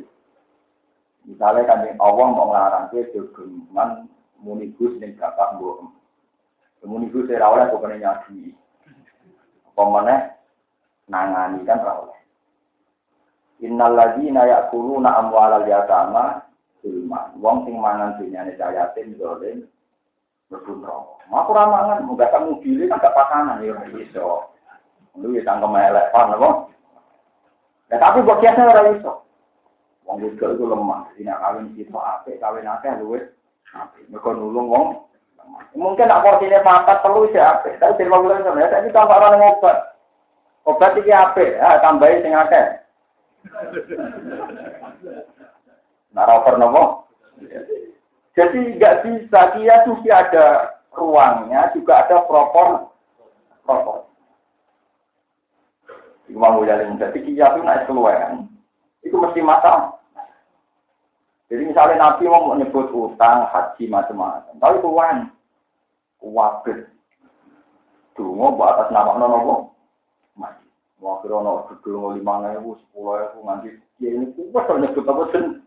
Misalnya kan Allah mau ngarang ke jogeman munigus ning bapak mbok. Munigus ora oleh pokoknya nyadi. Apa meneh nangani kan oleh. Innal ladzina ya'kuluna amwalal yatama zulma. Wong sing mangan dunyane yatim dolen mlebu neraka. Mak ora mangan muga kamu pilih kan gak pasangan ya iso. Lu ya tangkem elek pan apa? Ya tapi kok kiasnya ora iso. Wong wedok itu lemah, dina kawin kita apik, kawin akeh luwih apik. Mergo nulung wong Mungkin nak porsinya papat perlu sih apik, tapi terima kasih sebenarnya saya tambah orang ngobat. Obat iki apik, ya tambahin sing akeh. Naraper nopo. Jadi nggak bisa. Dia mesti ada ruangnya, juga ada propor propor. Iku mau jadi kia itu naik keluar, itu mesti masalah. Jadi misalnya Nabi mau menyebut utang, haji macam-macam, tapi wan, wabit, mau buat atas nama nono Wah, kira ono gedung lima ribu, sepuluh ribu, nanti ya ini kuat kalau nyebut apa sen.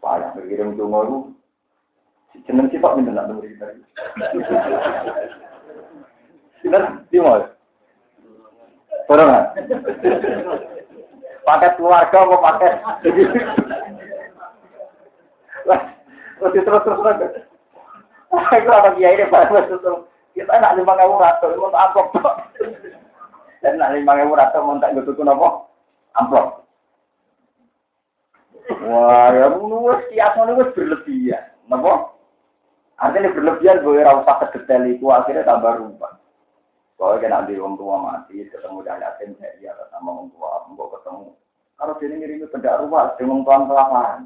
Payah berkirim dungo itu. Jeneng sifat minta nak dengar kita. Kita di mana? Orang Paket keluarga apa paket? Terus terus terus terus. Aku ada kiai ini pada terus. Kita nak lima ribu ratus, mau apa? Dan nak lima ribu rata mau tak gitu nopo amplop. Wah, ya nuwes kias nuwes berlebihan, nopo? Artinya berlebihan gue rasa kedetail itu akhirnya tambah rupa. Soalnya kan nanti orang tua mati, ketemu dengan yatim, ya sama orang tua, mau ketemu. Kalau dia ngirimi pedak rumah, dengan tuan kelaparan.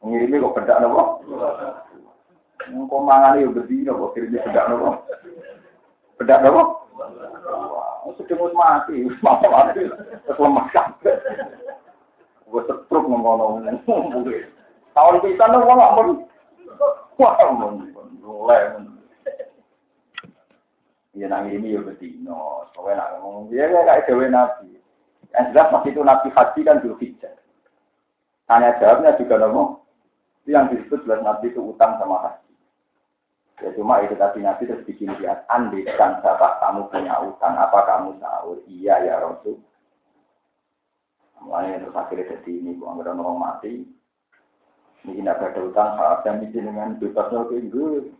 Ngirimi kok pedak nopo? Engkau mangan itu berdiri, kok kirimnya pedak nopo? Pedak nopo? Sudah mau mati, mau mati, terus lemah sampai. Gue setruk ngomong Tahun kita nih wong nggak wah mulai. Ya nang ini ya betino, soalnya nak ngomong dia kayak dewi nabi. Yang jelas waktu itu nabi haji kan dulu hijab. Tanya jawabnya juga ngomong, yang disebut jelas nabi itu utang sama haji. Ya cuma itu tadi Nabi terus bikin dia andi dan sahabat kamu punya utang apa kamu tahu? Iya ya Rasul. Mulanya terus akhirnya jadi ini, gua nggak orang mati. Ini tidak ada utang, saya bikin dengan bebasnya oke gue.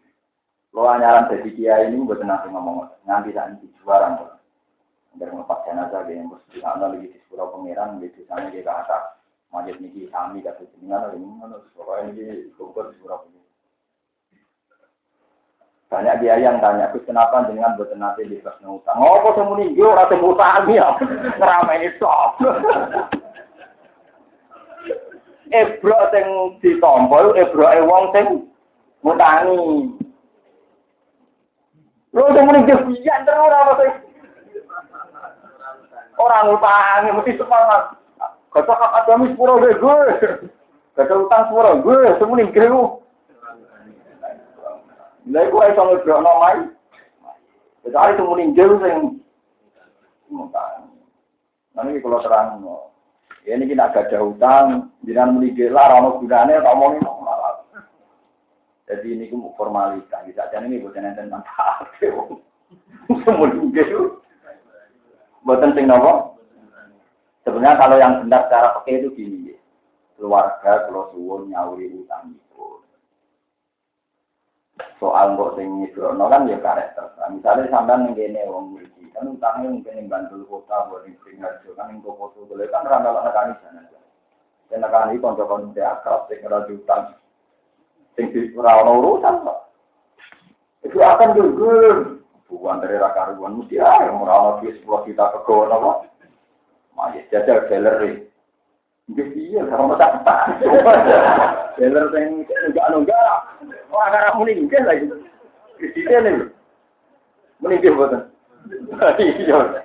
Lo anyaran jadi kia ini buat nanti ngomong nanti nanti juara kok. Biar ngelepas jenazah dia yang mesti nggak lagi di sekolah pangeran di sana dia ke atas. Majid kami kata jenengan ini mana ini kumpul di sekolah banyak dia yang tanya, Gus kenapa dengan buat nanti di kelas utang? Kok semu ninggu atau utang ya? Ngerama ini sok. Ebro sing ditombol, ebro e wong sing. Lo semu ninggu biyan terus apa sih? Orang ngutangi mesti semangat. Kata hak adamis sepuro gue. Kata utang sepuro gue, semu ninggu. Lha iku iso ngebrokno mai. Kecuali itu ninggil sing Nanti kalau terang, ya ini kita agak jauh utang, jangan menigil lah, rano gunanya, tak omongin malah. Jadi ini ku formalitas, bisa jadi ini bukan tentang hak. Semua itu, buatan sing nopo. Sebenarnya kalau yang benar secara pakai itu gini, keluarga kalau suwun nyauri utang. Soal kok sing nyibrono kan ya karakter. Misalnya sampean ning kene wong mriki, kan utangnya mungkin yang Bantul kota, buat yang Pringharjo, kan yang foto boleh kan randa lah nekani sana. Dan nekani konco-konco akrab sing ora diutang. Sing ora ono urusan kok. Itu akan gugur. Bukan dari raka ruan mesti ah, ora ono duit 10 juta kegono kok. Mas jajal galeri. Nggih iya, sama tak tak. Galeri sing enggak enggak. Karena muni nggih lagi. Nih. Muni nggih boten. Iya.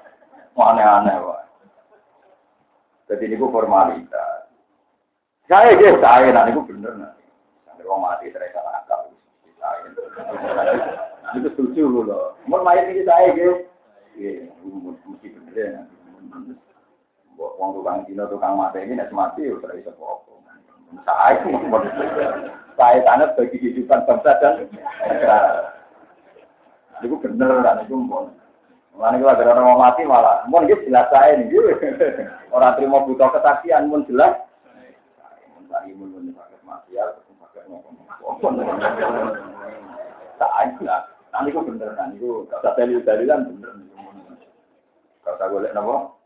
Aneh-aneh, Pak. Jadi ini formalitas. Saya gitu, saya, nah ini bener. Nah. Sampai orang mati, terasa akal. Saya. Itu setuju loh. Mau main ini saya gitu. Iya, mesti bener ya. Wong tukang dino tukang mati ini nek mati ora iso apa. Saya saya tanah bagi kehidupan bangsa dan negara. Itu bener kan itu mau. Mana kita gara orang mati malah, mau gitu jelas saya nih, orang terima butuh kesaksian, mau jelas. Tadi mau pakai mati ya, pakai ngomong. Tak ada, nanti itu bener kan, itu kata dalil dalilan bener. Kata lihat nopo,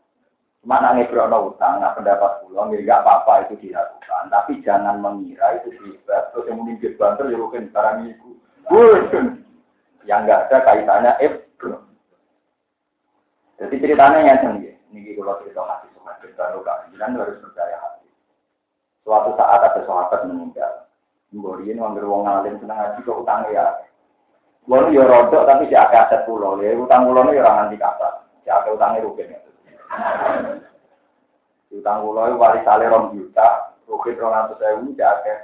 cuma nangis berono utang, nggak pendapat pulang, ya nggak apa-apa itu dilakukan, tapi jangan mengira itu hebat, terus yang mungkin banter ya mungkin barang itu. Yang nggak ada kaitannya, eh, jadi ceritanya yang tinggi. Ini kalau cerita hati cerita luka, jangan harus percaya hati. Suatu saat ada sahabat meninggal. Mboriin ngambil wong ngalim senang ngaji kok utangnya ya. Mbori ya rodok tapi si akeh aset pulau. Ya utang pulau ini orang nanti kata. Si akeh utangnya rugen ya. Utang pulau itu wali sale rom juta, rugen rong atus sewu, si akeh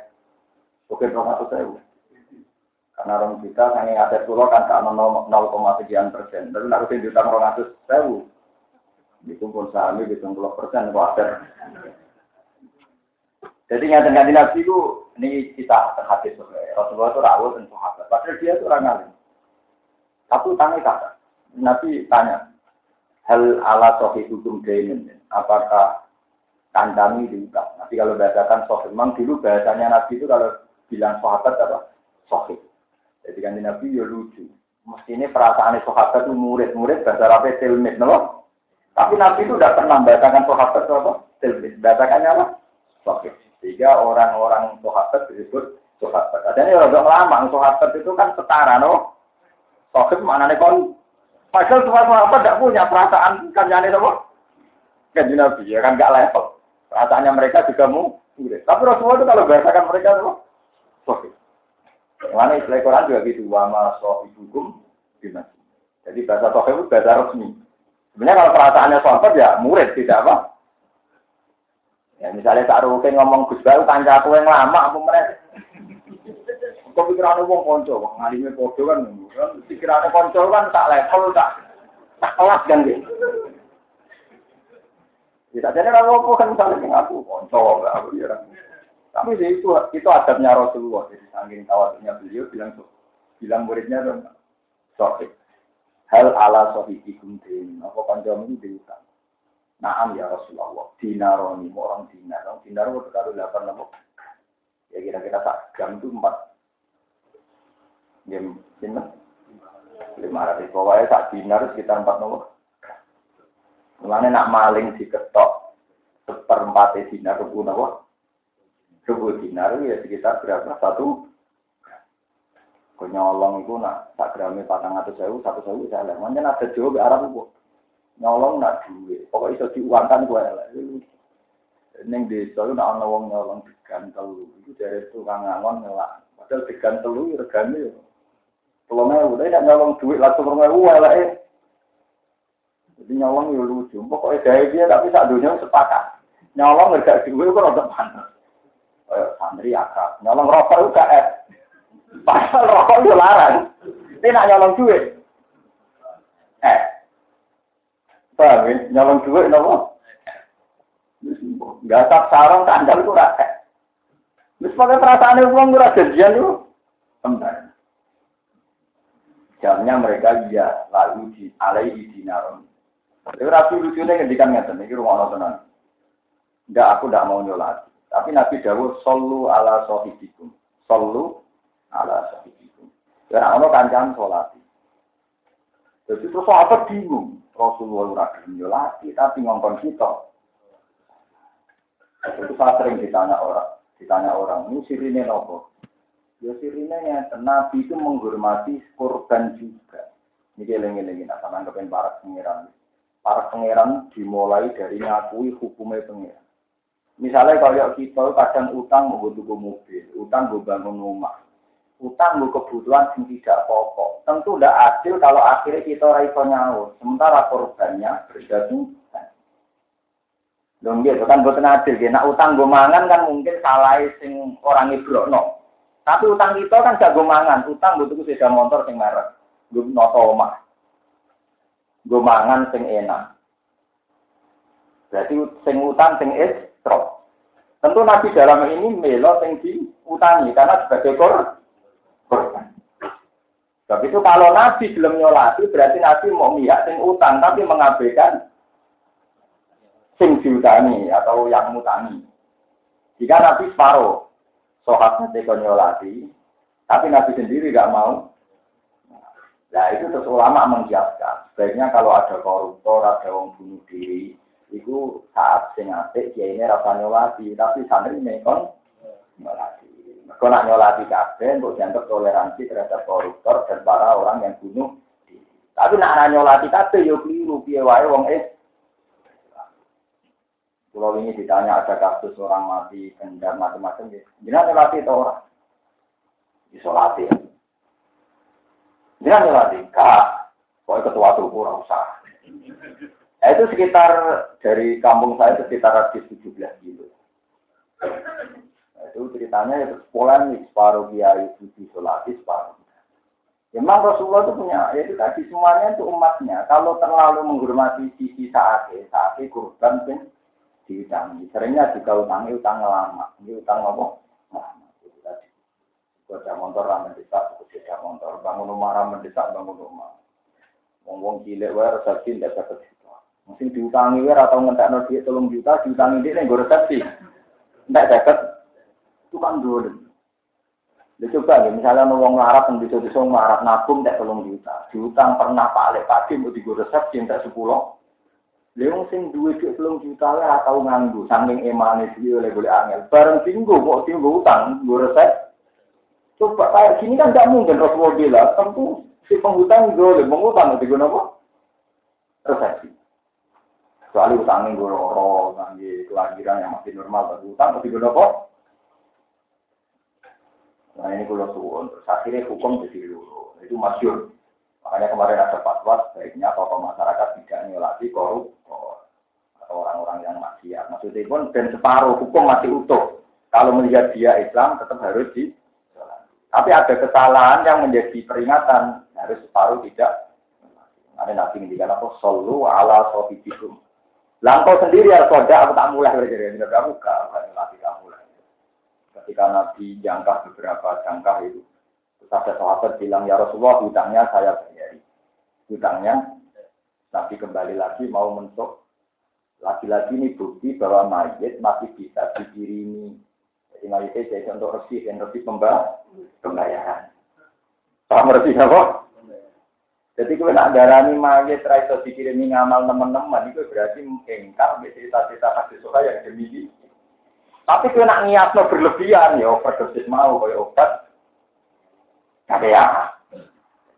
atus sewu. Karena orang kita sange aset pulau kan ke 0, sekian persen. Tapi nak rutin juta orang atus sewu. Dikumpul sahami di 20 persen wajar. Jadi nggak nggak nabi itu ini kita terhati sebagai Rasulullah itu rawat dan sahabat. Padahal dia itu orang alim. Satu tanya kata. Nabi tanya, hal ala sohi hukum dainin. Apakah kandami dibuka? Nanti kalau bahasakan sohi, memang dulu bahasanya Nabi itu kalau bilang sahabat apa? Sohi. Jadi kan Nabi ya lucu. Mestinya perasaan sahabat itu murid-murid bahasa Arab tilmid, no? Tapi Nabi itu tidak pernah membacakan sahabat apa? Tilmid. Bacakannya apa? Sohib. Sehingga orang-orang sahabat disebut sahabat. Ada yang orang lama, sahabat itu kan setara, no? Sohib mana nih kon? Padahal semua sahabat tidak punya perasaan kan jadi apa? Kan Nabi ya kan gak level. Perasaannya mereka juga murid. Tapi Rasulullah itu kalau bahasakan mereka apa? Sohib. Mana istilah Quran juga gitu, wama hukum bimas. Jadi bahasa sohib itu bahasa resmi. Sebenarnya kalau perasaannya sahabat ya murid, tidak apa. Ya misalnya tak rukin ngomong Gus Baru kanca aku yang lama, apa mereka. Pikirannya wong konco, wong ngalime podo kan, kan pikirannya konco kan tak level, tak tak kelas kan gitu. Bisa jadi kalau aku kan misalnya aku konco, aku ya. Tapi itu itu adabnya Rasulullah. Jadi saking tawaduknya beliau bilang bilang muridnya dong, sohib. Hal ala sohibikum din. Apa kanjam ini diutang. Naam ya Rasulullah. Dinaroni, orang dinar. Orang dinar itu kalau delapan nama. Ya kira-kira tak jam itu empat. Jam lima. Lima ratus. Pokoknya tak dinar sekitar empat nomor. Mulanya nak maling diketok seperempat dinar ke apa? Sebuah dinar ya sekitar berapa? Satu. Nyolong itu nak tak gramnya patang atau sewu, satu sewu saya lah. Mungkin ada jauh ke arah itu. Nyolong nak duit. Pokoknya bisa diuangkan gue lah. Neng desa itu nak wong nyolong digantel. Itu dari tukang ngangon ngelak. Padahal digantel itu regane ya. Pelongnya udah tidak nyolong duit langsung rumah gue lah eh. Jadi nyolong ya lucu. Pokoknya gaya dia tapi saat dunia sepakat. Nyolong nggak duit itu kan panas santri akrab. Nyolong rokok itu KF. Pasal rokok itu larang. Ini nak nyolong duit. Eh. Paham ya? Nyolong duit nopo? Gak tak sarong kandang itu rakyat. Terus pakai perasaan uang murah janjian itu. Jamnya mereka iya lalu di alai di dinaron. Tapi rasul lucunya ngendikan ngeten iki rumah tenan. Enggak aku tidak mau nyolat. Tapi Nabi Dawud solu ala sohibikum. Solu ala sohibikum. Dan ono kancam sholat. Jadi terus apa bingung. Rasulullah ora nyolati tapi ngomong kita. Itu saya sering ditanya orang, ditanya orang, ini sirine nopo? Ya sirine ya, Nabi itu menghormati korban juga. Ini eling-eling, nah sama nangkepin para pengiran. Para pengiran dimulai dari ngakui hukumnya pengiran. Misalnya kalau kita kadang utang mau tuku mobil, utang mau bangun rumah, utang mau kebutuhan yang tidak pokok. Tentu tidak adil kalau akhirnya kita raiso nyaur, sementara korbannya berjatuhan. Dong gitu kan buat adil, ya. Nah utang gue mangan kan mungkin salah sing orang no. Tapi utang kita kan gak gue mangan, utang gue tuh sepeda motor sing merek, gue noto omah, gue mangan sing enak. Berarti sing utang sing estro. Tentu Nabi dalam ini melo sing diutangi karena sebagai korban. Tapi itu kalau Nabi belum nyolati berarti Nabi mau mihak sing utang tapi mengabaikan sing diutangi atau yang mutangi. Jika Nabi separuh, sohatnya nyolati, tapi Nabi sendiri nggak mau. Nah itu terus ulama menjelaskan. Sebaiknya kalau ada koruptor, ada orang bunuh diri, itu saat sing dia ini rasa nyolati, tapi santri ini kon nyolati. Kau nak nyolati kabeh, untuk dianggap toleransi terhadap koruptor dan para orang yang bunuh diri. Tapi nak nyolati kabeh, yo keliru, piye wae wong eh. Kalau ini ditanya ada kasus orang mati, kendar, macam-macam, gitu. Jangan nyolati itu orang. Isolati. Jangan nyolati, kak. Kau ketua tuh kurang usah. Nah, itu sekitar dari kampung saya itu sekitar radius 17 kilo itu ceritanya itu polemik separuh kiai suci sholati separuh. Memang Rasulullah itu punya, ya itu tadi semuanya itu umatnya. Kalau terlalu menghormati sisi saat saat kurban diutangi. Seringnya juga utangi utang lama, ini utang apa? Lama. Kerja motor ramen mendesak, kerja motor. Bangun rumah ramen mendesak, bangun rumah. Ngomong cilik wae resepsi tidak dapat Mungkin diutangi wae atau ngentak duit tolong juta, diutangi nih gue resepsi. Tidak dapat itu kan dulu. Ya coba ya, misalnya ngomong ngarap yang bisa bisa ngarap nabung tak tolong juta, diutang pernah pak alek padi mau digo resep cinta sepuluh. Leung sing duwe duit tolong juta lah atau nganggu, saking emane dia oleh boleh angel. Bareng tinggu kok tinggu utang, gue resep. Coba kayak gini kan tidak mungkin Rasulullah bilang, tentu si penghutang boleh mengutang nanti gue nopo resepsi. Kecuali utangnya gue loro, nanti kelahiran yang masih normal, tapi utang tapi gue nopo Nah ini kalau suwon, terus akhirnya hukum jadi luru. Itu masyur. Makanya kemarin ada fatwa sebaiknya tokoh masyarakat tidak nyolati koruptor atau orang-orang yang maksiat. Maksudnya pun dan separuh hukum masih utuh. Kalau melihat dia Islam tetap harus di tapi ada kesalahan yang menjadi peringatan harus separuh tidak. Ada nabi ngendikan apa? Solu ala sohibikum. Langkau sendiri ya soda aku tak mulai berjaya. Tidak kamu kamu ketika Nabi jangkah beberapa jangkah itu. Terus ada sahabat bilang, ya Rasulullah hutangnya saya. Hutangnya, Nabi kembali lagi mau mentok. Lagi-lagi ini bukti bahwa mayit masih bisa dikirimi. Jadi mayitnya jadi untuk resi dan resi pembayaran. Paham resi apa? Jadi kalau nak darani mayit raiso dikirimi ngamal teman-teman itu berarti engkar cerita-cerita kasih suka yang demikian. Tapi kau nak niatnya berlebihan, ya overdosis mau, kaya obat. Tapi ya,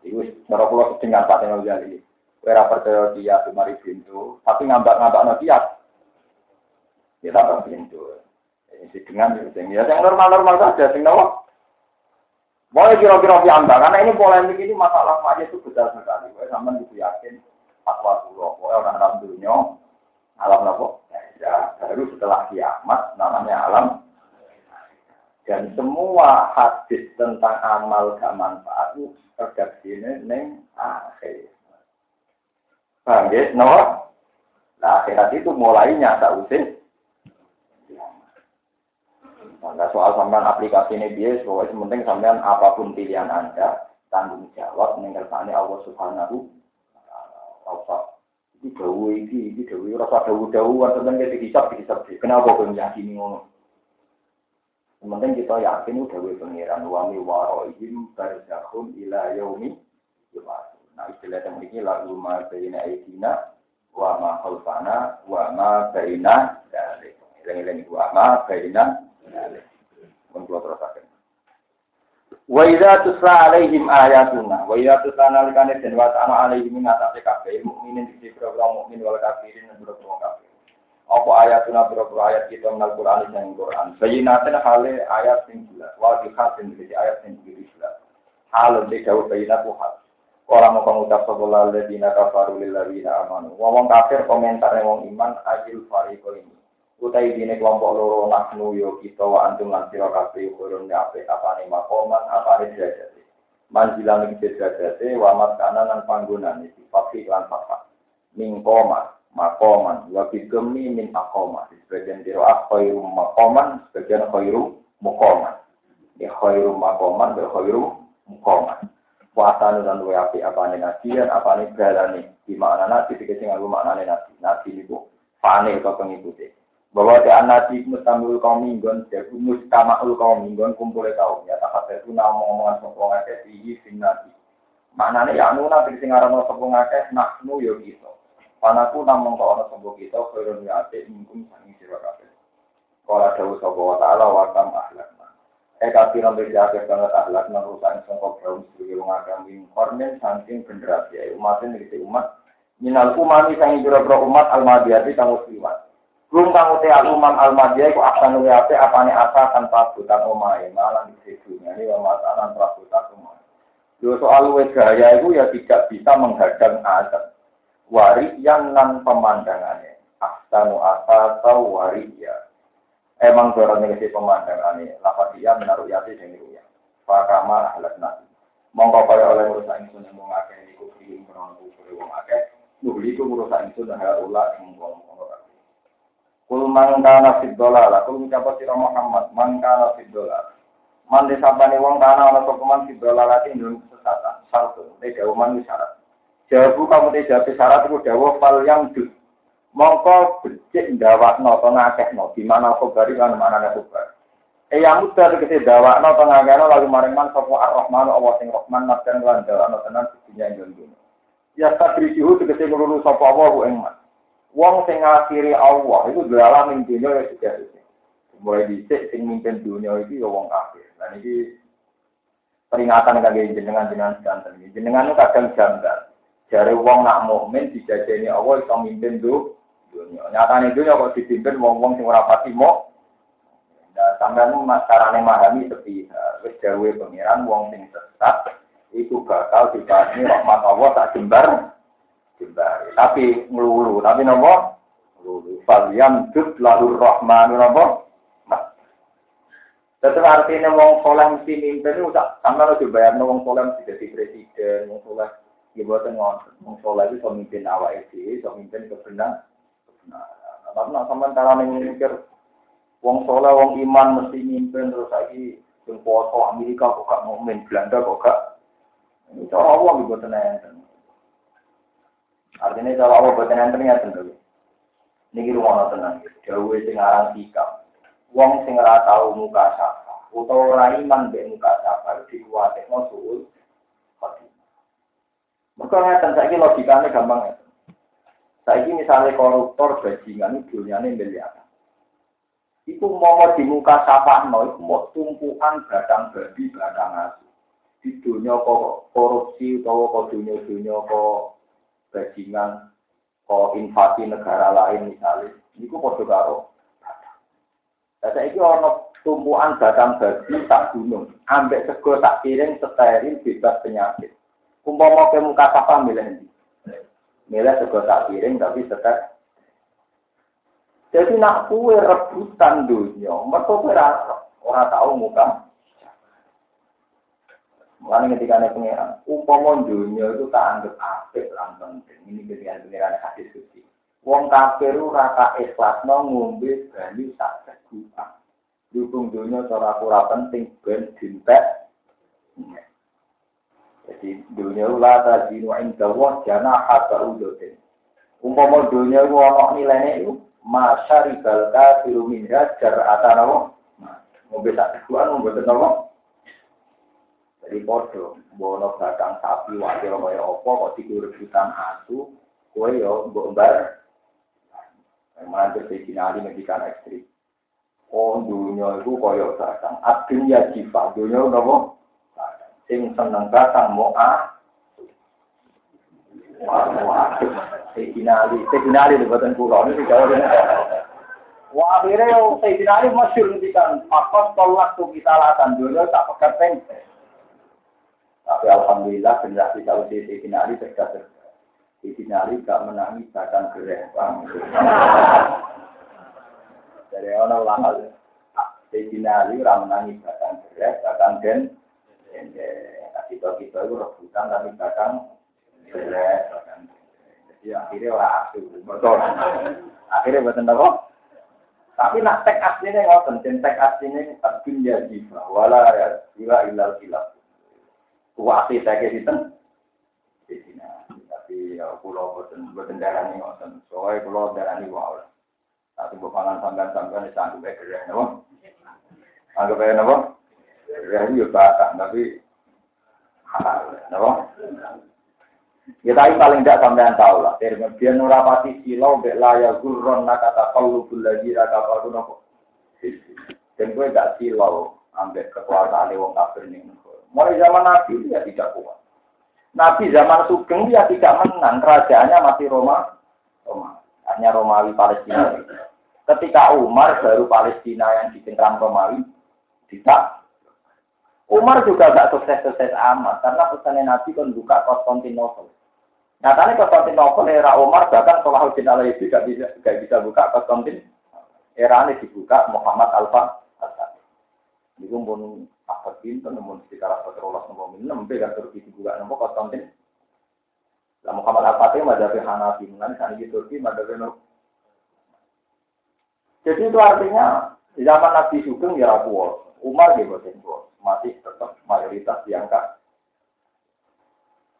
itu cara pulau sedang Pak Tengok Jali. Kau percaya dia mari pintu, tapi ngambak-ngambak dia. Ya tambah pintu. Ini dengan ya, yang normal-normal saja, sing nawa. Boleh kira-kira piambak, karena ini polemik ini masalah aja itu besar sekali. Kau sama itu yakin, fatwa dulu, kau orang-orang dunia, alam nopo ya baru setelah kiamat namanya alam dan semua hadis tentang amal gak manfaat itu ini neng akhir paham ya no nah akhirat itu mulainya tak usah Nah, soal sampean aplikasi ini bias, pokoknya penting sampean apa pun pilihan anda tanggung jawab mengertani Allah Subhanahu wa. Iki dawu iki, iki dawu rasa dawu-dawu tentang kita dihisab dihisab. Kenapa kau meyakini ngono? Penting kita yakin udah gue pengiran wami warohim barzakhum ila yaumi Nah istilah yang ini lagu ma bayina aidina wa ma khalfana wa ma bayina dalik. Ilang-ilang wa ma dalik. Mun kula terusaken. Wa idza tusla alaihim ayatuna wa idza tusla nalikane den wa ta'ala alaihim ngatasi kabeh mukminin di sira mukmin wal kafirin dan kafir. Apa ayatuna berapa ayat kita menal Quran yang Quran. Bayinatin hale ayat yang jelas. Wajib hasin jadi ayat yang jelas. Hal untuk jauh bayinat hal. Orang mau pengucap sebelah ledina kafaru lilladzina amanu. Wong kafir komentar wong iman ajil fariko ini. Utai dini kelompok loro naknu yo kita wa antum lan sira kabeh kurun ape apane makoman apane derajate. Manjilan iki derajate wa maskana lan panggonane sifat lan fakat. Mingkoma makoman. Wa bigemi min makoma sebagian kira khairu makoman. Sebagian khairu mukoman. Ya khairu makoman wa khairu mukoman. Puasa dan dua api apa nih nasian apa nih berani di mana nasi dikasih ngaku makna nih nasi nasi ini bu fane atau pengikuti bahwa di nasi mustamul kaum minggon jadi mustamul kaum minggon kumpul kaum. Ya tak itu nama omongan akeh tinggi sing nasi maknanya ya nuna sing ngaran sopong akeh naknu yo gitu Panaku namun kau orang sembuh kita kurun yate mingkum sangi sira kabeh. Kala dawuh sapa wa ta'ala wa tam ahlakna. Eh kafiran berjaga banget ahlak nang rusak sangka kaum sebagai wong agam min kornen saking generasi umat ini umat minal umami sangi biro-biro umat almadiyati kang muslimat. Belum kang uti al-umam almadiyah ku akan luwe ape apane asa tanpa butan omahe malah di dunia ini wa masalan prabutan omahe. Yo soal luwe itu ya tidak bisa menghadang azab wariyan nan pemandangannya. Ahsanu atau wariya emang dorong negasi pemandangannya. Lapat dia menaruh yati dan ruya. Fakama ahlat nasi. Mongko kaya oleh merusak ingsun yang mengakeh ini kufri menawan kufri wong akeh nubli ku merusak ingsun dan haula yang mengkolong Kul man kana fid dolal, kul ngucap sira Muhammad, man kana fid dolal. Man disabani wong kana ana sapa man fid dolal ati ndung kesesatan. Satu, te man syarat. Jawabu kamu tidak jawab syarat itu dawa fal yang dus. Mongko becik ndawakno to ngakehno di mana kan mana nek kobar. Eh yang mudah tegese ndawakno to ngakehno lalu maring man sapa Ar-Rahman Allah sing Rahman nafsan lan ndawakno tenan dunya ing dunya. Ya takrisihu tegese nglulu sapa Allah ku ing man. Wong sing ngakhiri Allah itu dalam ing dunya ya sudah itu. Mulai dicek sing mimpin dunia itu ya wong kafir. Dan ini peringatan kangge jenengan jenengan. Jenengan itu kadang janggal. Jare wong nak mukmin dijajeni Allah iso mimpin do dunia. Nyatane dunia kok dipimpin wong-wong sing ora pati mo. Nah, sampean carane memahami sepi wis dawuhe pangeran wong sing sesat itu bakal dibahas rahmat Allah tak jembar jembar. Tapi ngelulu, tapi nopo? Ngelulu. Falyam dud lalu rahmanu nopo? Tetap artinya wong soleh mesti mimpin itu sama lo dibayar wong soleh mesti jadi presiden, wong soleh Ya buatan ngonten, wong soleh itu mimpin awak itu, so mimpin kebenar. Tapi nak sampean cara mikir, wong soleh, wong iman mesti mimpin terus lagi yang foto Amerika kok gak mukmin, Belanda kok gak. Ini cara Allah buatan enten. Artinya cara Allah buatan enten ya tentu. Ini rumah tenang, jauh sing aran sikap. Wong sing ora tau muka sapa, utawa ora iman mbek muka sapa dikuwatekno suul mereka ngeten, saya logikanya gampang ya. Saya misalnya koruptor bajingan dunyanya miliaran. Itu mau di muka sapa no, itu mau tumpukan badang babi, badang asu. Di dunia kok korupsi, atau kok dunia-dunia kok bajingan, kok invasi negara lain misalnya. Itu kok karo. Nah, saya ini ono tumpuan badang babi tak gunung, ambek sego tak piring steril bebas penyakit. Umpama ke muka sapa milih ini. Milih sego tak piring tapi setek. Jadi nak kue rebutan dunia, mereka ora ora tahu muka. Mulanya ketika ada pengiran, umpama dunia itu tak anggap apik lan penting. Ini ketika pengiran hadis suci. Wong kafir ora ka ikhlas no ngombe banyu sak segukan. dukung dunia cara ora penting ben dintek. Jadi dunia ula tadinu inda wa jana hatta udotin. Umpama dunia itu ana nilainya itu masyaribal kafiru minha jar'atan apa? Ngombe sak teguhan ngombe apa? Jadi podo, bono batang sapi wakil kaya apa kok tidur rebutan asu, kowe yo mbok mbar. Memang terjadi nali medikan ekstrim. Oh dunia itu kaya batang, adin ya jifa, dunia nopo. Sing seneng batang mau ah. Sayyidina di Wah akhirnya tolak kita dulu tak pekat pengse. Tapi alhamdulillah generasi Sayyidina Ali gak menangi bahkan gereh. Dari orang lahal Sayyidina Ali orang menangi bahkan gereh, bahkan gen. Kita kita itu rebutan tapi gereh, bahkan Jadi akhirnya orang asu, betul. Akhirnya betul apa? Tapi nak tek aslinya ngoten, dan tek aslinya dunia jiwa, wala ya, ila ilal kilab. kuwati saya itu di sini tapi ya pulau boten boten darah ini ngoten soalnya pulau darah ini wow tapi bukangan sampean sampean itu anggap baik kerja nopo anggap baik nopo kerja itu batang tapi halal nopo ya tapi paling tidak sampean tahu lah dari kemudian nurapati silau bek laya gurron nakata kalu lagi raka kalu nopo dan gue gak silau ambek kekuasaan wong kafir nih Mulai zaman Nabi dia tidak kuat. Nabi zaman Sugeng dia tidak menang, kerajaannya masih Roma, Roma, hanya Romawi Palestina. Ketika Umar baru Palestina yang dicengkram Romawi, tidak. Umar juga gak sukses-sukses amat, karena pesannya Nabi kan buka Konstantinopel. Nyatanya Konstantinopel era Umar bahkan Salahuddin Alayhi gak bisa gak bisa buka Konstantin. Era ini dibuka Muhammad Alfa. Ini pun apa pintu namun sekitar apa terolas nomor enam beda Turki juga nomor Konstantin. Lah Muhammad Al Fatih madhabi Hanafi mengenai sana di Turki madhabi Jadi itu artinya di zaman Nabi Sugeng ya kuat, Umar di boten kuat, masih tetap mayoritas diangkat.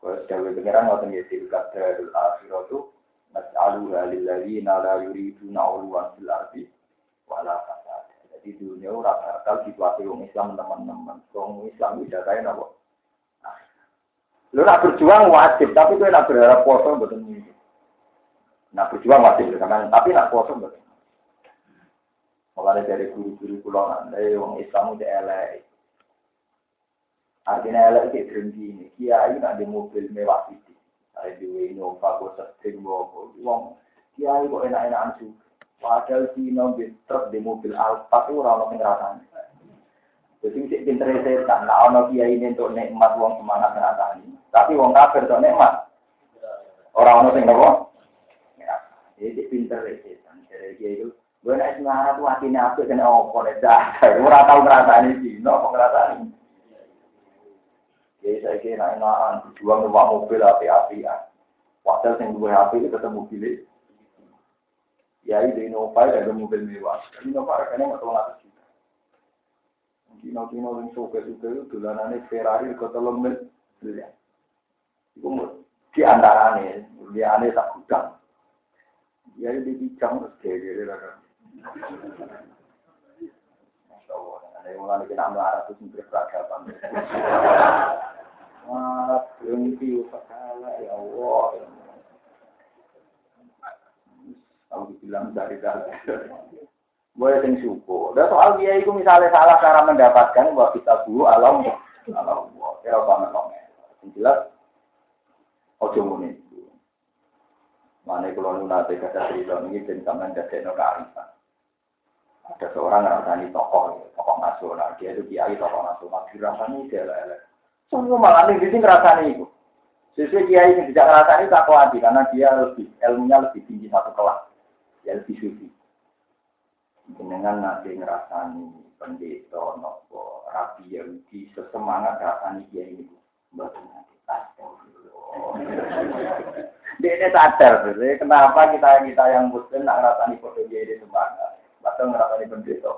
Kalau sudah pengiran ngoten ya tilkat darul akhiratu nas'alu halil ladzina la yuriduna uluwan fil ardi wala di dunia ora bakal situasi wong Islam teman-teman. Wong Islam bisa kaya napa? Lu nak berjuang wajib, tapi kowe nak berharap poso mboten. Nak berjuang wajib tapi nak poso mboten. Mulai dari guru-guru pulau nanti wong Islam udah elek. Artinya elek itu berhenti ini. Kiai nak di mobil mewah itu. Saya di Innova, gue sering wong. Kiai kok enak-enakan juga. Padahal Cina di truk di mobil Alfa itu orang orang ngerasani. Jadi cek pinter setan, nah ono kiai ini untuk nikmat uang semangat ngerasani. Tapi uang kafir untuk nikmat. Orang orang sing nopo. Jadi pinter setan. Jadi kiai itu gue naik semangat tuh hatinya apa dan opo deh dah. Ora tahu ngerasani Cina, kok ngerasani. Jadi saya kira enakan jual numpak mobil api-apian. Padahal yang gue api itu ketemu mobil ya ini Innova ada mobil mewah. Innova harganya nggak tahu lah juta. Kino kino yang suka suka itu dolanannya Ferrari ke telur miliar. Itu di antaranya, dia aneh tak gudang. Ya ini bijang terus kan. Allah, ada yang mulai kita melarat itu sendiri peradaban. Berhenti ya Allah. Dari dari. Boleh sing syukur. Dan soal dia itu misalnya salah cara mendapatkan bahwa kita guru alam alam ya banget banget. Yang jelas ojo muni. Mana kalau nunate kata cerita ini dan sampai dari kearifan. Ada seorang rasani tokoh, tokoh nasional. Dia itu kiai tokoh nasional. Dirasani dia lah. Semua malah nih di sini rasani itu. Sesuai kiai ini tidak rasani tak kuat karena dia lebih ilmunya lebih tinggi satu kelas ya lebih suci. Dengan nanti ngerasani pendeta nopo rapi di sesemangat rasani dia ini buat nanti Dia sadar, kenapa kita kita yang muslim nak ngerasani kode dia ini semangat, atau ngerasani pendeta.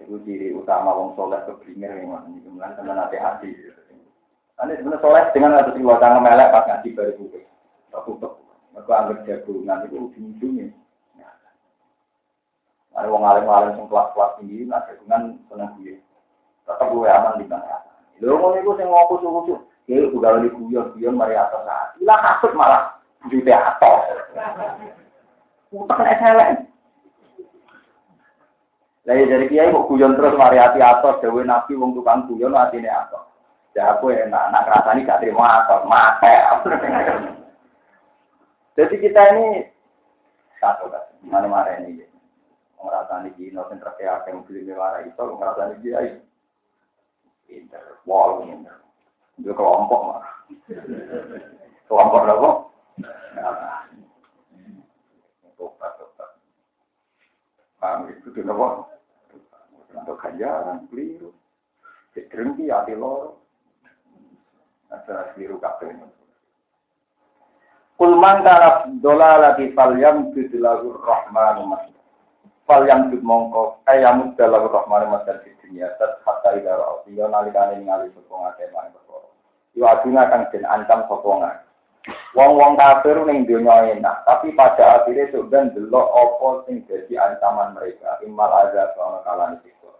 Itu ciri utama wong soleh keblinger memang. Ini kemudian teman hati-hati. Ini sebenarnya soleh dengan atau si wajah melek pas ngaji baru. Tak tutup. Mereka anggap jagungan itu ujung-ujungnya. Ada wong alim-alim yang kelas-kelas tinggi, nah jagungan seneng gue. Tetap gue aman di mana. Lho ngono iku sing ngopo suku-suku. Ya udah di guyon-guyon mari atas. Ilah kasut malah jute SLN. Lah ya dari kiai kok guyon terus mari ati atos dewe nabi wong tukang guyon atine atos. Ya aku enak, nak rasani gak terima atos, mate. Jadi kita ini satu kan, mana-mana ini. Ngerasani Cina, yang terkaya yang beli mewara itu, ngerasani kiai. Pinter, wall pinter. Itu kelompok mah. Kelompok apa? Tobat, tobat. Paham itu itu apa? Untuk keliru. Hati keliru kabeh. Kul man kana dolalati falyam bidilahu rahmanu masjid. Falyam bid mongko ayam dalahu rahmanu masjid di dunia. Tat hatta idara sapa ngake. Wong-wong kafir ning donya enak, tapi pada akhirnya sudah delok apa sing jadi ancaman mereka. Imal ada soal kalan itu.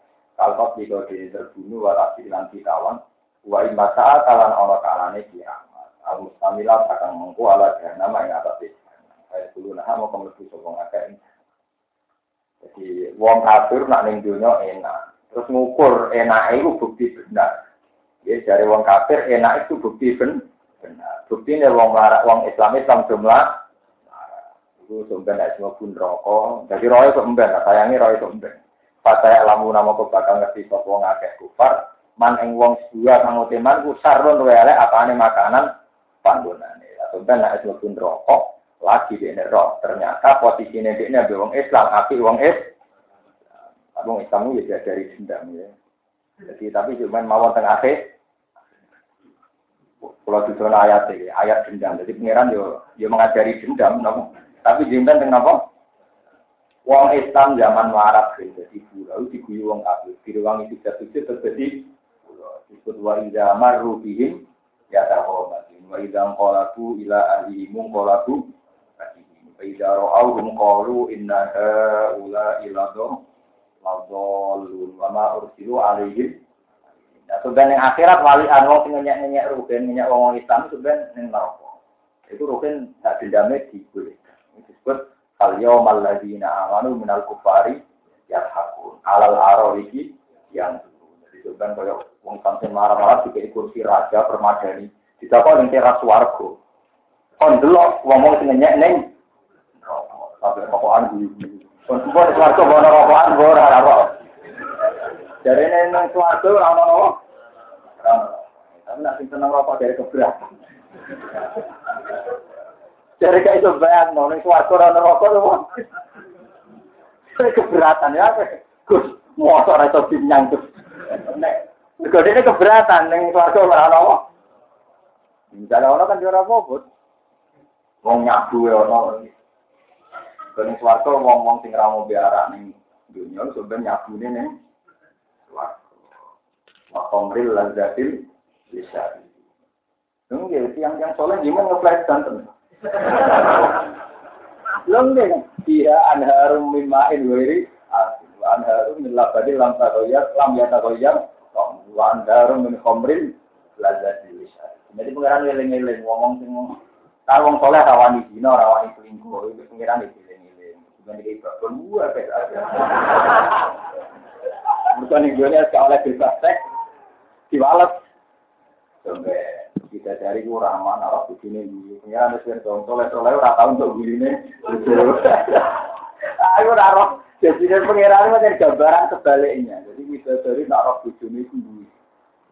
Kalau tidak terbunuh walau nanti kawan, wa imma saat kalan ono kalane kiamat. Al mustamilah akan mengku ala nama yang atas. Kayak dulu nah mau kemlebu sopong akeh. Jadi wong kafir nak ning dunia enak. Terus ngukur enak itu bukti benar. Ya dari wong kafir enak itu bukti benar. Bukti ini wong larak wong Islam Islam jumlah. Itu sebenarnya semua pun rokok. Jadi roy itu emben, sayangi roy itu emben. Pas saya lamu nama kau bakal ngerti sopong akeh kufar. Man eng wong sebuah kang teman ku sarron apa apane makanan panggonane. Sampai nak itu pun rokok lagi di roh. Ternyata posisinya dia ini wong Islam, api wong is. Wong Islam itu ya dari dendam ya. Jadi tapi cuma mawon tengah akhir. Kalau zona ayat ini, ayat dendam. Jadi pangeran yo yo mengajari dendam, nopo. Tapi dendam dengan apa? Wong Islam zaman Arab jadi pulau diguyu wong kafir. Di ruang itu sujud terjadi pulau. Disebut wa iza marru bihim ya tahomatin. Wa iza qalabu ila ahlihim qalabu Wa iza ra'awhum qalu inna haula ila ladolun wa ma ursilu alaihim. Nah, sebenarnya akhirat wali anwar sing ngenyek-ngenyek rugen, ngenyek wong Islam sebenarnya ning neraka. Itu rugen tak dendamnya dibolehkan. Disebut fal yawmal ladzina amanu minal kufari yarhaqun alal aroriki yang jadi sebenarnya kaya wong sampeyan marah-marah dikei kursi raja permadani. Didapat ning teras swarga. Kon delok wong sing ngenyek ning sampai rokokan Semua di suarga bawa rokokan bawa rara Jadi ini nang suarga orang orang Tapi nak seneng rokok dari keberatan. Dari kayak itu bayang, nong suarga orang rokok tuh. Dari keberatan ya, Gus motor itu binyang tuh. Kalau ini keberatan, neng suarga orang orang. Misalnya orang kan juara bobot. Wong nyabu ya orang. Kalau suarga wong-wong sing ra mau biara ning dunia sebenarnya nyabune ning. Wa qamril lazzatil lisari. Nggih, tiang-tiang soleh gimana ngeflash santen. Lengge, dia anharum min ma'in wiri, anharum min labadi lam takoyar, lam yatakoyar, wa anharum min khomrin lazzatil lisari. Jadi pengiran ngeling-ngeling, ngomong sing kalau wong soleh rawani dino, rawani selingkuh, itu pengiran itu Bukan di babon gua kayak aja. Bukan yang dunia oleh bebas seks, diwalet. Sampai kita cari kurang mana arah begini ini. Ya, ada sih soleh soleh orang tahu untuk begini. Aku naruh. Jadi dari pengiran itu dari gambaran sebaliknya. Jadi kita dari naruh begini itu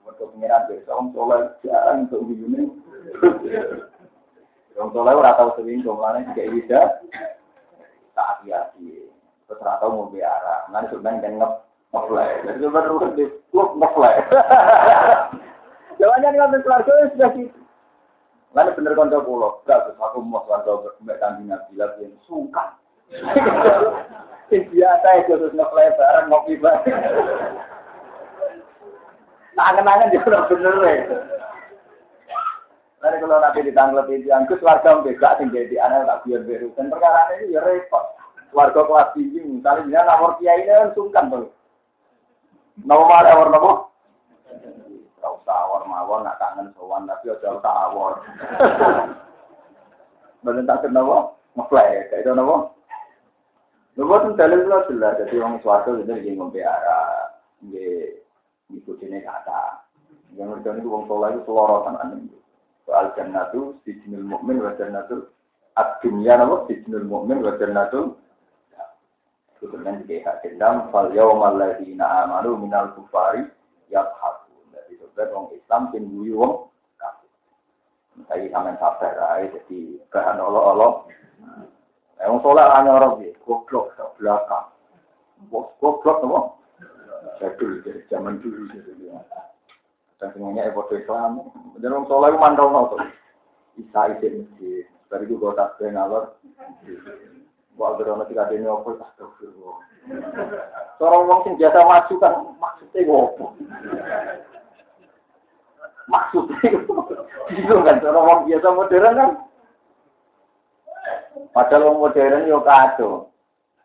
untuk pengiran besok om soleh jarang untuk begini. Om soleh orang tahu selingkuh, mana juga bisa tak hati-hati. Terus tahu mau biara, nanti sebenarnya kan ngep ngefly. Jadi rugen di klub ngefly. Jawabannya nggak keluarga sudah gitu. Lalu bener konco pulau, enggak terus aku mau konco mbak kambing nabi lagi yang suka. Sing biasa itu terus ngeplay bareng ngopi bareng. Angen-angen dia udah bener ya. Nanti kalau nanti ditangglep itu, angkus warga mbegak sing jadi anak tak biar beru. Dan perkara ini ya repot. Warga kelas tinggi, misalnya dia nomor kiai ini kan sungkan tuh. Nomor nomor nomor? Gak usah awor mawon, nak kangen sowan, tapi aja usah awor. Bener tak kenapa? Ngeplay, kayak itu nopo. Nopo tuh dalil lu jelas, jadi orang suatu itu jadi ngombe arah, nggih ngikutine kata. Yang ngerti itu wong soleh itu selorotan aneh. Soal jannatu sijnul mukmin wa jannatu ad-dunya napa sijnul mukmin wa jannatu itu dengan hak dendam fal yaumal ladzina amanu minal kufari yadhakun. Jadi sebenarnya orang Islam sing guyu wong. Saya sampean sabar ae jadi bahan Allah-Allah. Yang soleh hanya orang dia, goblok ke belakang. Goblok apa? Jadul dari zaman dulu. Dan semuanya ekor Islam. Dan orang soleh itu mandau nol tuh. Isa isi masjid. Dari itu gue tak ngalor. Wah, berono tiga dini apa? Astagfirullah. Seorang wong sing biasa maju kan maksudnya apa? Maksudnya bingung kan seorang wong biasa modern kan Padahal wong modern yo kado.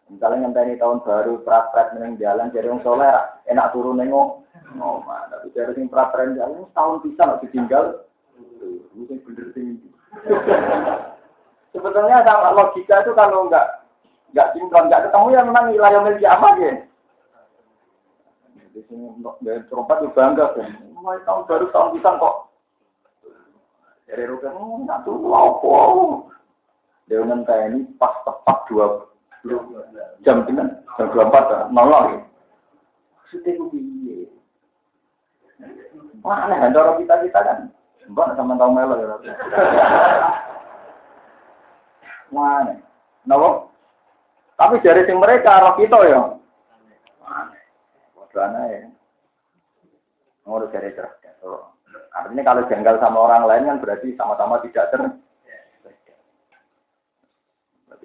Misalnya ngenteni tahun baru pras-pras meneng jalan jadi wong soleh enak turun nengok. Oh, tapi dari sing pras-pras jalan tahun bisa nggak ditinggal. Mungkin bener sing Sebetulnya sama logika itu kalau nggak nggak sinkron nggak ketemu ya memang wilayah milik amat ya. Di sini dari terompat juga bangga kan. Mulai tahun baru tahun bisa kok. Dari rukun nggak tuh apa. Kayak ini pas tepat dua jam dengan jam dua empat nol ya. Maksudnya itu piye? Wah aneh kan orang kita kita kan. Mbak sama tahu melo ya. Wah aneh. Nopo? Tapi dari sing mereka roh kita ya. Aneh ya. Ngurus dari cerdas. Artinya kalau janggal sama orang lain kan berarti sama-sama tidak ter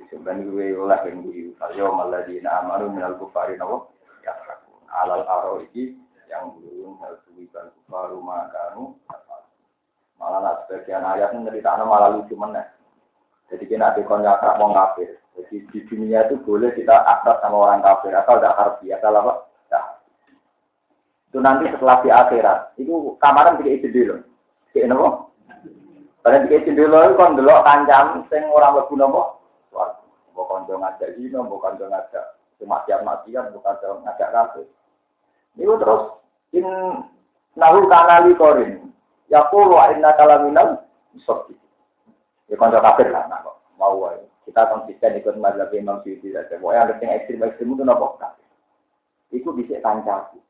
sebenarnya gue oleh yang gue kalau malah di amanu minal kufari nawo ya alal aro yang belum harus dibuat kufaru makanu malah nak sebagian ayat ini cerita malah lucu mana jadi kita ada konyak mau kafir jadi di dunia itu boleh kita akrab sama orang kafir asal tidak harfi asal apa nah. itu nanti setelah di akhirat itu kamaran tidak izin dulu kayak nopo pada tidak izin dulu itu kan dulu kancam sing orang lebu nopo bukan dong ngajak zina, bukan dong ngajak kematian matian, bukan dong ngajak kafir. Itu terus in nahu kanali korin. Ya kulo inna kalaminal musofi. Ya konco kafir lah, nah, mau wae. Kita konsisten ikut madhab Imam Syuuti saja. Pokoknya ada yang ekstrim ekstrim itu nopo kafir. Iku bisa kancaku.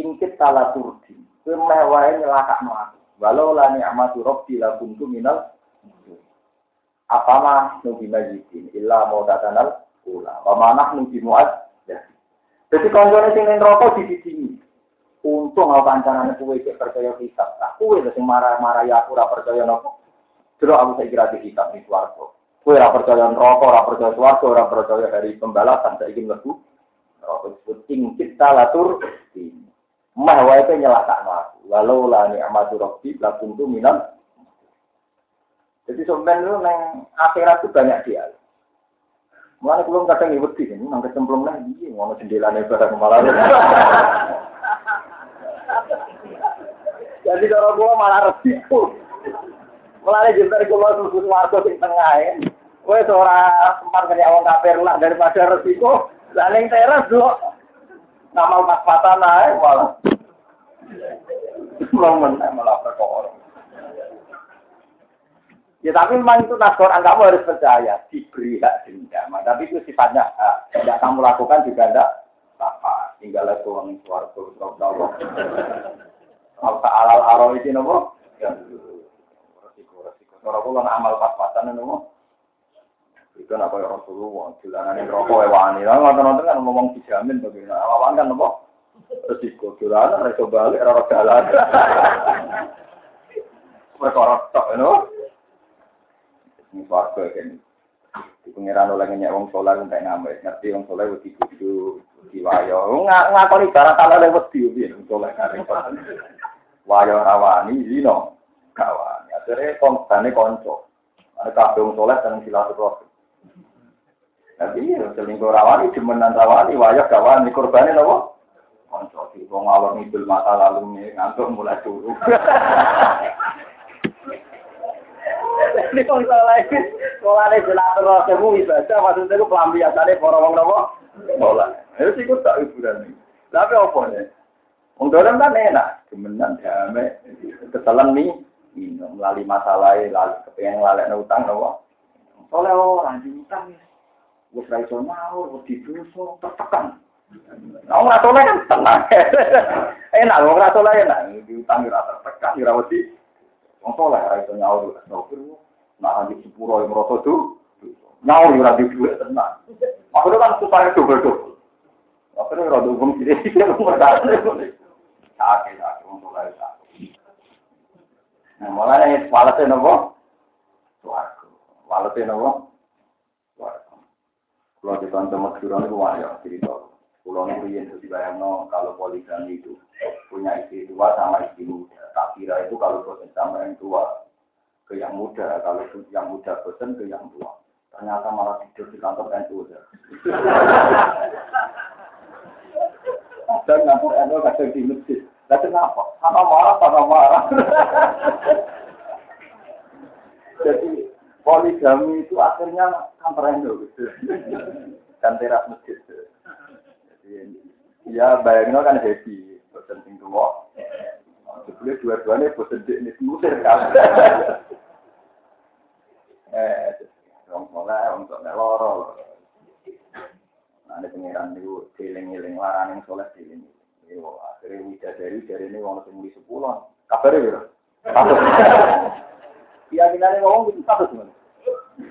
Ingkit kala turdi. Kemewahe nyelakak aku. Walau la ni'matu rabbi la kuntu minal apa mah nubi majidin illa mau datanal pula. Apa mana nubi muat. Jadi konjone sing rokok dididingi. Untung aku kancanane kuwe cek percaya kitab. Nah, kuwe sing marah-marah ya aku percaya nopo. Terus aku saya kira di kitab di swarga. Kuwe ora percaya neraka, ora percaya swarga, ora percaya dari pembalasan saiki mlebu. Neraka disebut ing kita latur Mah wae nyelakakno aku. Walau la ni'matu rabbi la kuntu minal jadi sebenarnya itu neng akhirat itu banyak dia. Mulai belum kadang ibu di sini, nang kecemplung lagi, mau jendela nih pada malah. Jadi kalau gua malah resiko. Mulai jember gua susu warga di tengah ya. Gue seorang sempat kaya awang kafir lah daripada resiko. Laling teras dulu. Nama pas-pasan naik malah. Menang malah perkara. Ya tapi memang itu nas Quran kamu harus percaya diberi hak dendam. Tapi itu sifatnya. Tidak kamu lakukan juga tidak apa. Tinggal itu orang suaraku Allah. Kalau alal aro itu nopo. Kalau aku kan amal pas-pasan nopo. Itu apa ya Rasulullah. Jalanan yang rokok ewani. Lalu nonton-nonton kan ngomong dijamin bagaimana. Awan kan nopo. Resiko jalanan resiko balik rokok jalan. Perkara tok nopo. Ini warga kan. Di pengiran oleh ngenyek wong soleh entek ngambil ngerti wong soleh wedi kudu di wayo. Ngakoni barang kalau lewat di piye wong soleh kare. Wayo rawani zino kawan. Akhirnya konstane konco. Ada kabeh wong soleh seneng silaturahmi. Tapi ya selingkuh rawani demenan rawani wayo kawan korbane napa? Konco di wong alor ngidul mata lalu ngantuk mulai turu. Ini. Sekolah ini jelas terus ibadah maksudnya itu pelampiasannya para wong nopo. Sekolah. Itu sih tak hiburan nih. Tapi apa nih? Wong dolan kan enak, gemenan damai, ketelan nih, minum melalui masalah, lalu kepengen ngelalek utang nopo. Soalnya orang di utang gue serai so gue didoso, tertekan. Nah, nggak soleh kan tenang, enak, nggak soleh enak, di utang ya tertekan, ya rawati. Wong soleh ra iso nyaur astagfir. Nah sepuro yang merasa tuh nyaur ora di duit tenang. Maksudnya kan supaya double double. Akhirnya sih yang berdasar. Sakit sakit sakit. Nah mulanya walete nopo? Suaraku. Walete? Suaraku. Kalau di kantor Madura itu wajah cerita. Pulau Nurian itu dibayangno kalau poligami itu punya istri tua sama istri muda. Tak kira itu kalau bosan sama yang tua ke yang muda, kalau yang muda bosan ke yang tua. Ternyata malah tidur di kantor tua. Dan ngampur NU kadang di masjid. Lah kenapa? Sama marah, sama marah. Jadi poligami itu akhirnya kantor NU gitu. Dan teras masjid. Ya bayangnya kan happy, bosan sing tua. Sebelumnya dua-duanya bosan di ini musir kan. Eh, orang soleh, orang soleh loro. Nah, ada pengiran itu dieling-eling larang yang soleh dieling. Yo, akhirnya widadari dari ini orang semuli sepuluh. Kabarnya ya? Satu. Keyakinannya ngomong itu satu sebenarnya.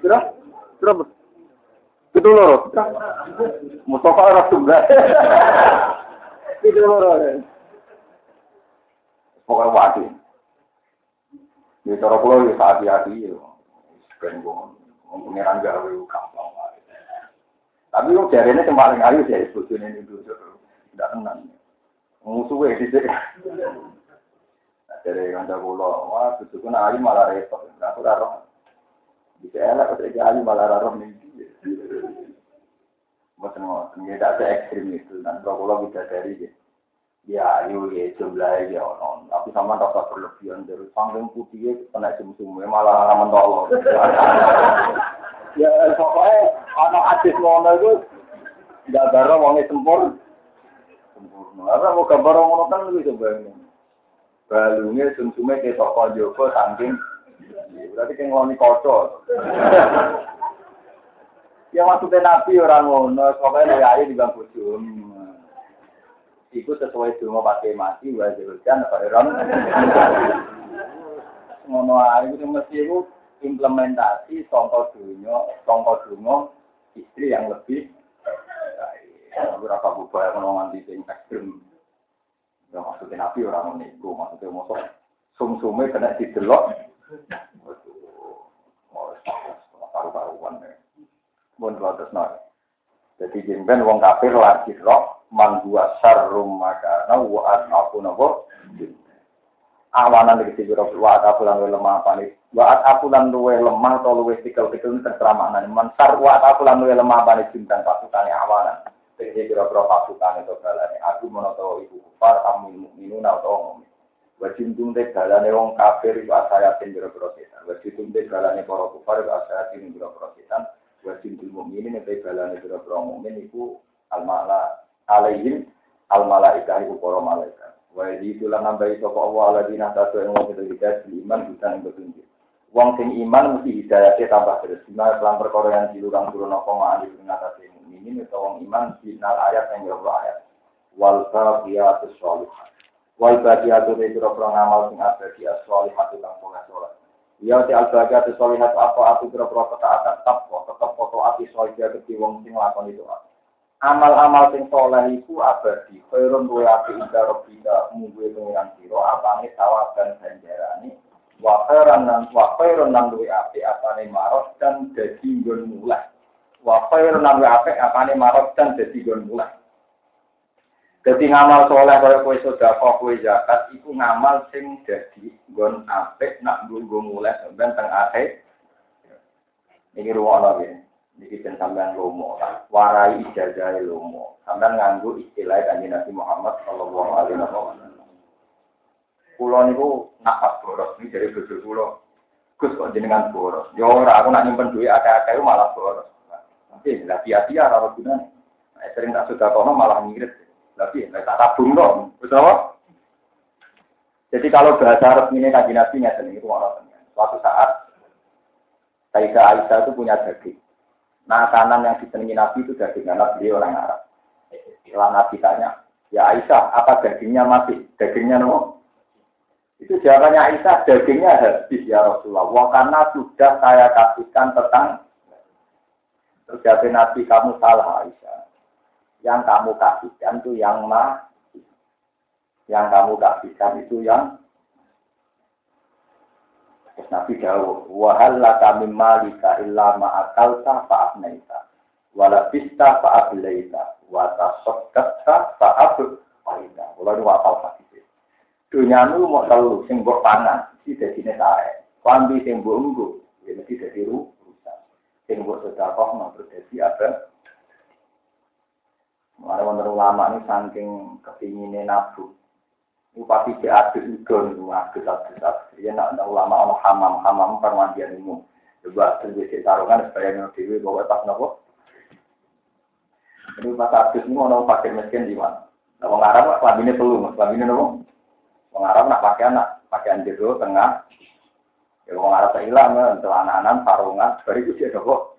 Berapa? Berapa? Itu loro. Mustafa orang tunggal. Itu loro. Pokoknya wadi. Di cara pulau ya hati-hati ya. Ben wong pengiran gawe gampang wae. Tapi kok jarene sing paling ayu ya bojone ini dulu. Tidak tenang. Musuhe sithik. Dari kanca kula, wah bojoku nak ayu malah repot. Aku ora roh. Bisa elek kok iki ayu malah roh ning Mboten ngoten, ya tak ekstrim itu. Dan kula bisa dari ya ayu ya jumlahnya ya ono tapi sama rasa berlebihan dari panggung putih kena sum malah mentolo ya pokoknya anak adis ngono itu nggak baru wongnya sempur sempurna apa mau gambar ngono kan lebih coba balungnya sum-sumnya kayak toko joko saking berarti kayak ngeloni kocok. Ya maksudnya nabi orang ngono pokoknya ya ayu di bangku Iku sesuai dulu pakai mati, wajib hujan, apa iron. Ngono ae itu mesti itu implementasi contoh dunia, contoh dunia istri yang lebih berapa bubah yang nganti sing ekstrim. Ya maksudnya nabi orang menipu, maksudnya mau sum-sume kena didelok. Paru-paruan ya. Mun terus Jadi jemben wong kafir lagi roh man huwa syarrum maka na wa aku napa awanan iki sira wa aku lan lemah panik wa aku lan luwe lemah atau luwe tikel-tikel terserah maknane man sar wa aku lan luwe lemah panik bintang pasukane awanan iki kira-kira pasukane to balane aku menawa ibu kufar amin mukminun atau mukmin wa cintung te balane wong kafir iku asayatin kira-kira setan wa cintung te balane para kufar iku asayatin kira-kira setan wa cintung mukminin te balane kira-kira mukmin iku al-ma'la alaihim al malaika iku para malaikat. Wa di tulan nambahi sapa Allah aladina satu yang wong itu iman bisa yang petunjuk. Wong sing iman mesti hidayahnya tambah terus. Di mana dalam perkara yang dilurang turun apa ma'ali mengatasi mukminin wong iman final ayat yang jauh ayat. Wal baqiyatus sholihat. Wal baqiyatu itu kira ngamal sing abadi as-sholihat kang soleh soleh. Ya ti al baqiyatu sholihat apa aku kira-kira ketaatan tetap tetap foto ati soalnya keti wong sing lakon itu amal-amal sing soleh iku abadi khairun wa api inda rabbika munggu pengiran sira apane tawab dan ganjarane Wa khairan nan wa khairun nan luwi apik apane marot dan dadi nggon mulai. Wa khairun luwi apik apane marot dan dadi nggon mulai. Jadi ngamal soleh kaya kowe sedekah kowe zakat iku ngamal sing dadi nggon apik nak nggo mulai sampean teng akhir. Ini ruang ya. Niki ben sampean lomo, warai ijazah lomo. Sampean nganggo istilah kanjeng Nabi Muhammad sallallahu alaihi wasallam. Kulo niku nafas boros, ini dari bojo kulo. Gus kok jenengan boros. Ya ora aku nak nyimpen duit akeh-akeh malah boros. Nanti lah sia-sia ora gunane. Nah, sering tak sudah kono malah ngirit. Tapi nek tak tabung dong. Betul Jadi kalau bahasa resminya kaji nabi ngeten itu orang Suatu saat Sayyidah Aisyah itu punya daging. Nah, kanan yang disenangi Nabi itu daging karena beliau orang Arab. Setelah Nabi tanya, ya Aisyah, apa dagingnya masih? Dagingnya no? Itu jawabannya Aisyah, dagingnya habis ya Rasulullah. Wah, karena sudah saya kasihkan tentang Terus Nabi, kamu salah Aisyah. Yang kamu kasihkan itu yang masih. Yang kamu kasihkan itu yang Terus Nabi jawab, wahal laka min malika illa ma'akalta fa'abnaita. Wala bista fa'ablaita. Wa tasokkata fa'ablaita. Kalau ini wapal hadis. Dunia nu mau telu, sing mbok pangan, si dadine tae. Klambi sing mbok unggu, ya mesti dadi rusak. Sing mbok sedekah mau dadi apa? Mulai wonten ulama ini saking kepinginnya nafsu, Bupati si adus nih, adus adus adus. Ya nak ada ulama orang hamam hamam permandian umum. Coba tunggu si tarungan supaya nggak dewi tas nopo. Ini pas adus ini orang pakai miskin di mana? Nah, orang Arab lah, perlu, mas, ini nopo. Orang nak pakai anak, pakaian jero tengah. Ya orang Arab hilang, celana-anan, sarungan, dari itu dia nopo.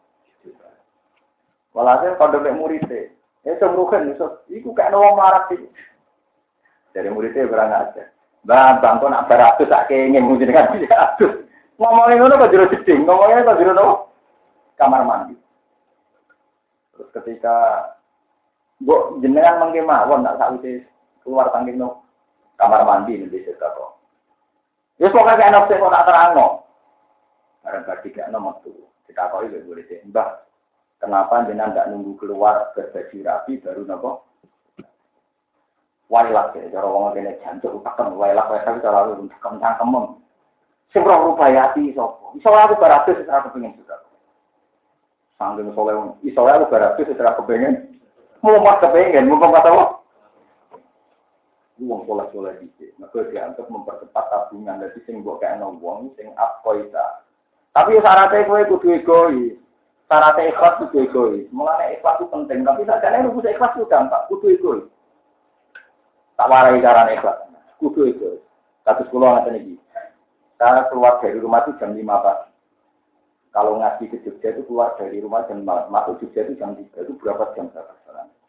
Walhasil kalau murid deh, ya semrukan, itu kayak nopo marah sih. Dari muridnya berang aja. Bang, bang, kok nak beratus tak keingin mungkin kan beratus. Ngomongin ngono kok jero jeding, ngomongnya kok jero nopo? Kamar mandi. Terus ketika Bu jenengan mangke mawon tak sakwise keluar tangking no kamar mandi nanti cerita kok. Ya pokoknya kayak nafsu kok tak terangno. Karena berarti kayak nomor tuh. Kita kok itu boleh sih. Mbah, kenapa jenengan tidak nunggu keluar berbaju rapi baru nopo wailak ya cara wong kene jancuk tekan wailak wae tapi cara lu tekan cangkemem. Sing roh rubayati sapa? Iso aku baratus ora kepengin juga sanggeng soleh aku baratus ora kepengin. Mau mas kepengin mau kata apa Uang soleh soleh dikit, maka dianggap mempercepat tabungan dari sing buat kayak wong sing apoita. Tapi syaratnya kue kudu egois, syaratnya ikhlas kudu egois. Mulanya ikhlas itu penting, tapi saja ini rumus ikhlas itu gampang, kudu egois. Tak warai cara ikhlas. Kudu itu. Kasus pulau nggak ini. Saya keluar dari rumah itu jam 5 pagi. Kalau ngaji ke Jogja itu keluar dari rumah jam masuk Jogja itu jam 3. Itu berapa jam saya.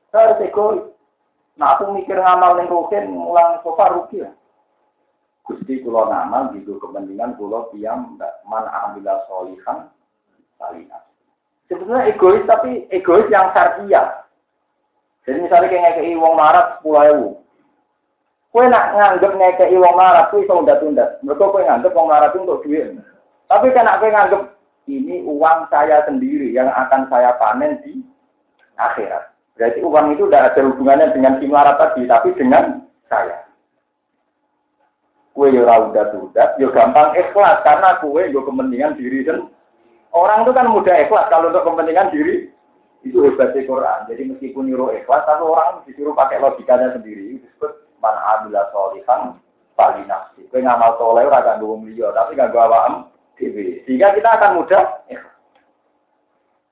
Saya harus egois. Nah aku mikir ngamal yang rukin, ulang sofa rugi ya. Gusti kulo ngamal gitu kepentingan kulo diam man amila solihan salihah. Sebetulnya egois tapi egois yang syariah. Jadi misalnya kayak ngekei wong marat sepuluh ewu, Kue nak nganggep ngekei wong larat, kue iso tunda-tunda. Mereka kue nganggep wong larat untuk duit. Tapi kan kue nganggep ini uang saya sendiri yang akan saya panen di akhirat. Berarti uang itu tidak ada hubungannya dengan si melarat tadi, tapi dengan saya. Kue yo udah tunda, yo gampang ikhlas karena kue yo kepentingan diri dan orang itu kan mudah ikhlas kalau untuk kepentingan diri itu hebatnya Quran. Jadi meskipun nyuruh ikhlas, tapi orang disuruh pakai logikanya sendiri. Disebut man amila solihan bali nafsi. Kowe ngamal soleh wong liya, tapi ganggu awakmu dhewe. Sehingga kita akan mudah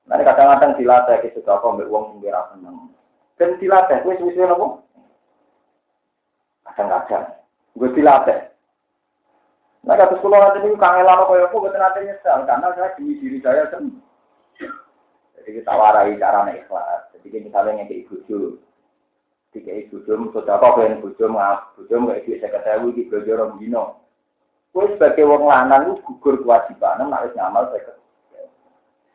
Nanti kadang-kadang dilatih kita sudah kok mbek wong sing ora seneng. Dan dilatih kowe suwe-suwe nopo? Kadang-kadang gue dilatih. Nah, kata sekolah nanti ini kangen lama kaya aku, betul nanti nyesal, karena saya demi diri saya sendiri. Jadi kita warai cara ikhlas. Jadi misalnya yang kayak ibu tiga ibu jom, sudah apa yang ibu jom, ibu jom kayak dia saya ketahui di bojo orang dino. Kue sebagai wong lanang lu gugur kewajiban, nak ngamal saya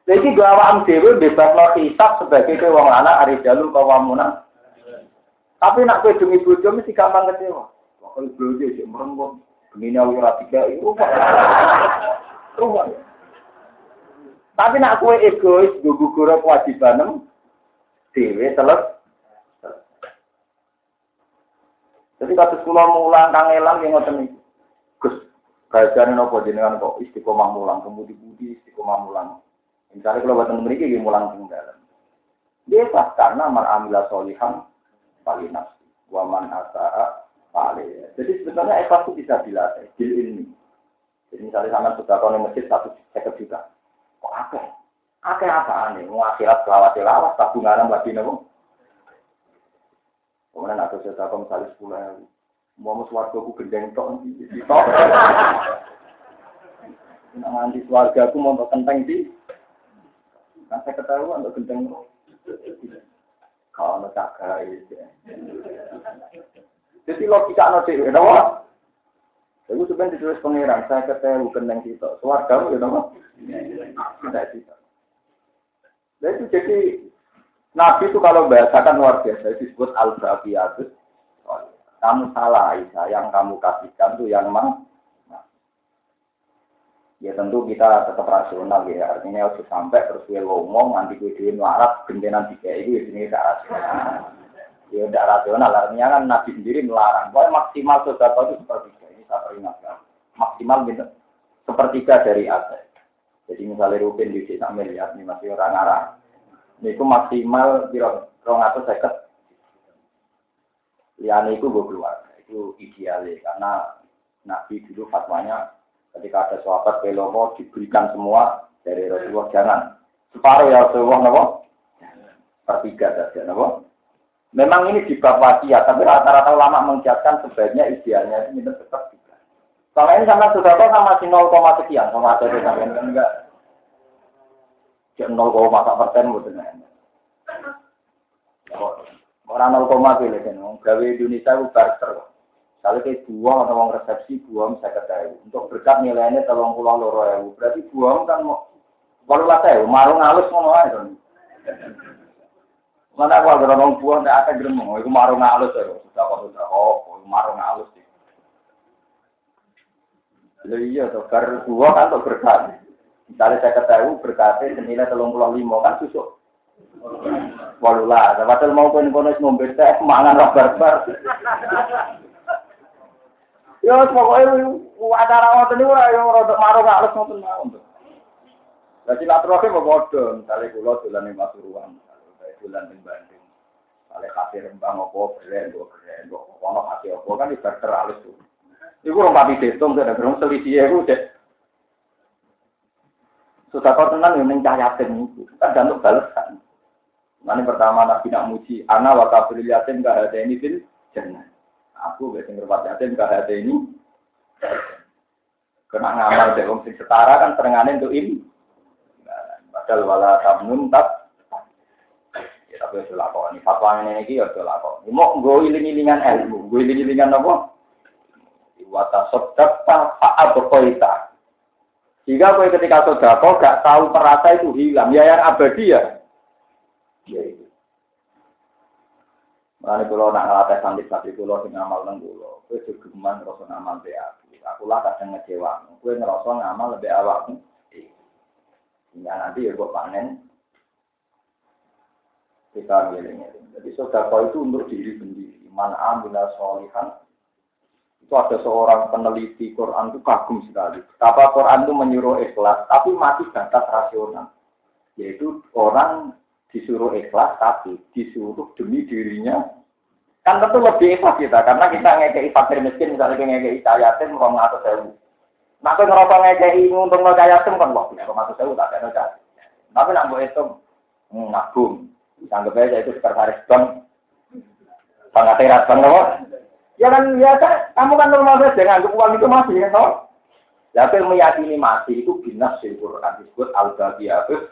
Jadi gak awam dewi bebas lo hisap sebagai kue wong lanang hari jalur kawamunan. Tapi nak kue demi bojo mesti gampang kecewa. Kalau bojo sih merenggut. Gemini ora tiga itu rumah. Tapi nak kue egois, gue gugur kewajiban dewe teles. Jadi kata sekolah mulang kangelang yang ngoten iki. Gus, belajarin apa jenengan kok istiqomah mulang, kemudi-budi istiqomah mulang. Misalnya kalau buatan memiliki yang mulang tinggal. Dia pas karena man amila solihan paling nafsi. Waman asa'a paling. Jadi sebenarnya ikhlas itu bisa dilatih, bil ini. Jadi misalnya sama sudah kau masjid satu seket juta. Kok akeh? Akeh apa nih? Mau akhirat selawat selawat, tabungan lagi nopo. Kemudian aku sudah kau misalnya sepuluh ribu. Mau mau suarga aku gendeng tok. Tok. Nak nganti suarga aku mau kenteng di. Nah saya ketahuan untuk gendeng. Kalau tak itu. Jadi logika no dewi, kenapa? Itu sebenarnya ditulis pangeran, saya ketemu kendeng kita. Suarga ya kenapa? Tidak. Nah itu jadi Nabi itu kalau bahasakan luar biasa disebut al-baqiyatus. Kamu salah Aisyah, yang kamu kasihkan tuh yang mang ya tentu kita tetap rasional ya. Artinya harus sampai terus gue ngomong nanti gue duit melarat gendenan tiga itu ya ini tidak rasional. Ya tidak rasional. Artinya kan nabi sendiri melarang. Pokoknya maksimal sesuatu itu sepertiga ini saya peringatkan. Maksimal gitu. Sepertiga dari aset jadi misalnya rutin di sini miliar ini masih orang arah ini itu maksimal biro rong atau seket. Liane itu gue keluar itu idealnya karena nabi dulu fatwanya Ketika ada sahabat pelomo diberikan semua dari Rasulullah jangan. Separuh ya Rasulullah nopo. Pertiga saja nopo. Memang ini di bab wasiat, tapi rata-rata ulama mengiatkan sebaiknya idealnya ini tetap tiga. Kalau ini sama sudah tahu sama si 0, sekian, sama ada sampai enggak. Cek 0, persen betul Orang 0, pilih kan, gawe Indonesia itu barter. Kalau kayak buang atau uang resepsi buang saya ketahui. Untuk berkat nilainya tolong pulang loro ya. Berarti buang kan mau kalau lah saya marung halus mau aja kan. Mana aku agar orang buang tidak akan gremeng. Itu marung halus ya. Sudah kok sudah oh marung halus sih. Iya tuh bar buang kan untuk berkat. Misalnya saya ketahui berkatnya senilai tolong pulang lima kan susuk. Walau lah, padahal mau pun bonus ngombe teh mangan lah barbar. Ya pokoknya acara ngoten niku ora yo rada marung halus ngoten mawon. Lah silaturahmi kok padha, misale kula dolan ning Pasuruan, saya dolan ning Bandung. Kale kate rembang apa belen kok belen kok ono hati apa kan ibarat halus tuh. Iku rong pati ditung ada gerung selisih iku cek. Sudah kau tenan yang mencayatin itu, kan untuk balasan. Nanti pertama Nabi nak muji, ana wa kafiril yatim gak ada ini fil jannah. Aku biasanya ngerpat yatim ke hati ini. Kena ngamal dari sing setara kan serengannya untuk ini. Padahal wala tamun tak. Ya tapi itu lakon. Fatwa ini ini ya itu lakon. Mau gue iling-ilingan ilmu. Gue iling-ilingan apa? Wata sodakta fa'at berkoita. Jika kau ketika sodako gak tahu perasa itu hilang. Ya yang abadi. Ya itu. Mulane kula nak ngelatih santri santri kula sing ngamal nang kula, kowe gegeman ngrasa ngamal be aku. Aku lah kadang ngecewa. Kowe ngerasa ngamal lebih awakmu. Hingga nanti ya buat panen. Kita ngiling-ngiling. Jadi sodako itu untuk diri sendiri. Man amila solihan. Itu ada seorang peneliti Quran itu kagum sekali. Apa Quran itu menyuruh ikhlas, tapi masih batas rasional. Yaitu orang disuruh ikhlas tapi disuruh demi dirinya. Kan tentu lebih ikhlas kita karena kita ngekei fakir miskin misalnya ngekei yatim rong atau sewu? Nah aku ngerasa ngekei untung lo kan wah rong atau sewu tak ada nota tapi nak buat itu ngagum anggap aja itu sekretaris bank pengateras bank loh ya kan biasa kamu kan normal saja nganggap uang itu masih ya tapi meyakini masih itu binas Quran disebut al-Babiyatus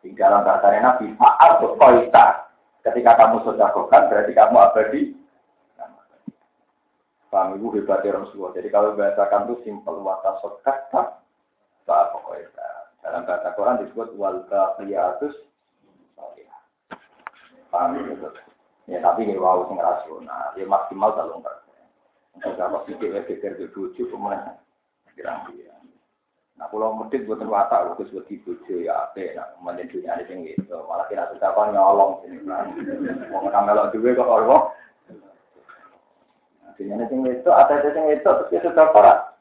di dalam bahasa Nabi, maaf koita. Ketika kamu sedekahkan berarti kamu abadi. Paham ibu hebatnya Rasulullah. Jadi kalau bahasakan itu simpel wata sodakta, maaf koita. Dalam bahasa Quran disebut wal baqiyatus Paham itu? Ya tapi ini wow sing rasional. Ya maksimal telung persen. Kalau pikir pikir ke bojo ke mana? Kira-kira. Nah, kalau medit buat watak, aku buat bojo ya apa? Nah, kemudian dunia ini tinggi itu, malah kira sudah kau nyolong sini kan? Mau melok juga kok. Nah, dunia ini tinggi itu, ada ada tinggi itu, terus dia sudah parah.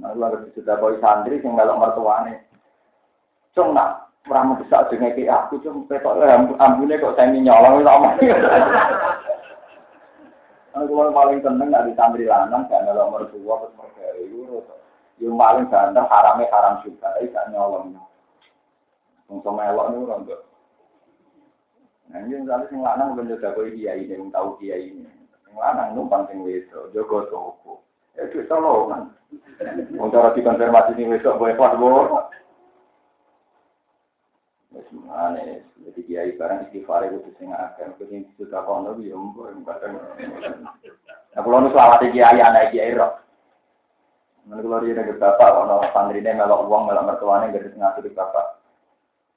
Nah, lalu sudah kau santri yang melok mertuane. Cung nak, ramu besar dengan kayak aku, cung petok ambune kok saya nyolong itu omong. Kalau paling seneng nggak ditambri lanang, gak melok mertua, terus mereka itu, yang paling banter haramnya haram juga, tapi gak nyolong. Untuk melok ini orang enggak. Nah ini misalnya sing lanang belum juga kau kiai ini, yang tahu kiai ini. Sing lanang numpang sing wedo, jogo toko. Ya itu tolongan. Untuk orang dikonfirmasi ini wedo, boleh pas boleh. Wes mana jadi kiai barang istighfar itu sing akan kudu sudah kono yo mbok kadang. Nah kalau nu selawat kiai anak kiai roh. Mana kalau dia dengan bapak, kalau santri ini melok uang, melok mertuanya, gak ada di bapak.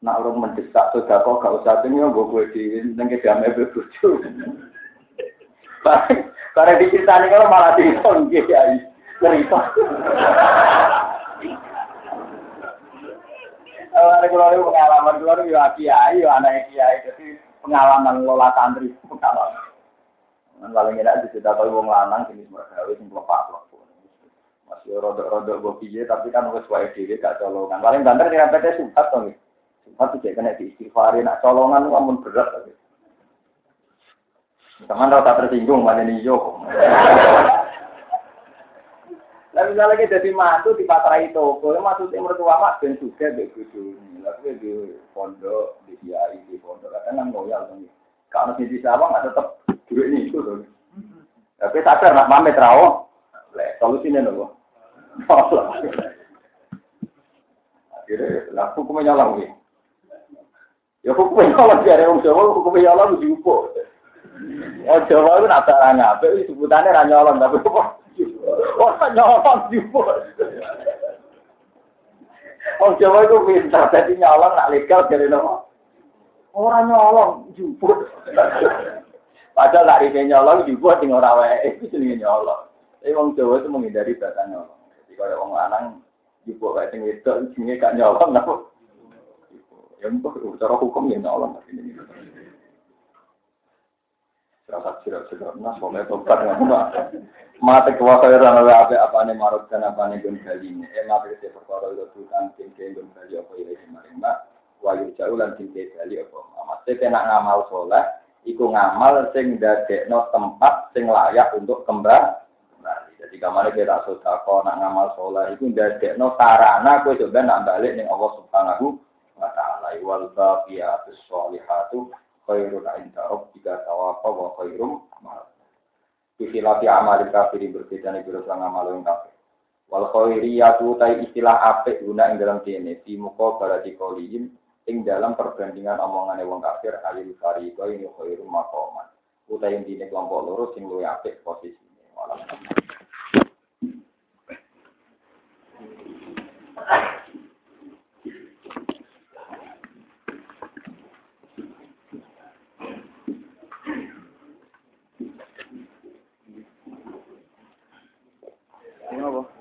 Nak urut mendesak sudah kok gak usah ini gue gue di nengke damai berbucu. Karena diceritani kalau malah di kiai cerita. Kalau keluar pengalaman keluar ya kiai, ya anak kiai, jadi pengalaman lola santri pengalaman. Paling enak di cerita kalau wong lanang jenis mereka sing lepak lepak. Masih rodok-rodok gue piye, tapi kan wes wae dhewe gak colongan. Paling banter dengan PT Subhat to nggih. Subhat iki kena diistighfari nak colongan amun berat tapi. Teman rata tersinggung mana nih yo. Lah misalnya kita jadi mantu di patrai toko, maksudnya mertua mak ben juga dek kudu. Lalu di pondok, di kiai, di pondok, kadang ngoyal tuh. Kalau di sawang nggak tetap duit ini itu tuh. Tapi sadar nak mame terawo, solusinya nopo. Akhirnya, lah hukumnya nyolong nih. Ya hukumnya nyolong dari orang Jawa, hukumnya nyolong diupo. Oh Jawa itu nak barang apa? Sebutannya ranyolong tapi apa? Orang nyolong juga. Orang Jawa itu pintar, jadi nyolong nak legal dari nama. Orang nyolong juga. Padahal lari nyolong juga tinggal rawa itu sendiri nyolong. Tapi orang Jawa itu menghindari bahasa nyolong. Kalau orang lanang juga kayak tinggi itu, sini gak nyolong, apa? Ya mungkin cara hukum ya nyolong. Rasa sirak-sirak, nah, soalnya tobat nggak Mate kuasa ora ana apa apa ne marot kan apa ne gon kali ini. Eh mate se perkara itu tutan sing ke gon kali apa ya maring mak. Wayu jauh lan sing ke kali apa. Mate kena ngamal soleh iku ngamal sing dadekno tempat sing layak untuk kembali. Jadi kamane kita sedekah nak ngamal soleh iku dadekno sarana kowe coba nak balik ning Allah Subhanahu wa taala. Wal baqiyatus sholihatu khairun inda rabbika thawaban wa khairum. Istilah amal kafir berbeda nih biro sang amal yang kafir. Wal khairiyatu tai istilah apik guna ing dalam kene di muka barati kolihim ing dalam perbandingan omongan wong kafir alil fariqo ini khairu maqaman. Utai dine kelompok loro sing luwih apik posisine. Walau Nuevo.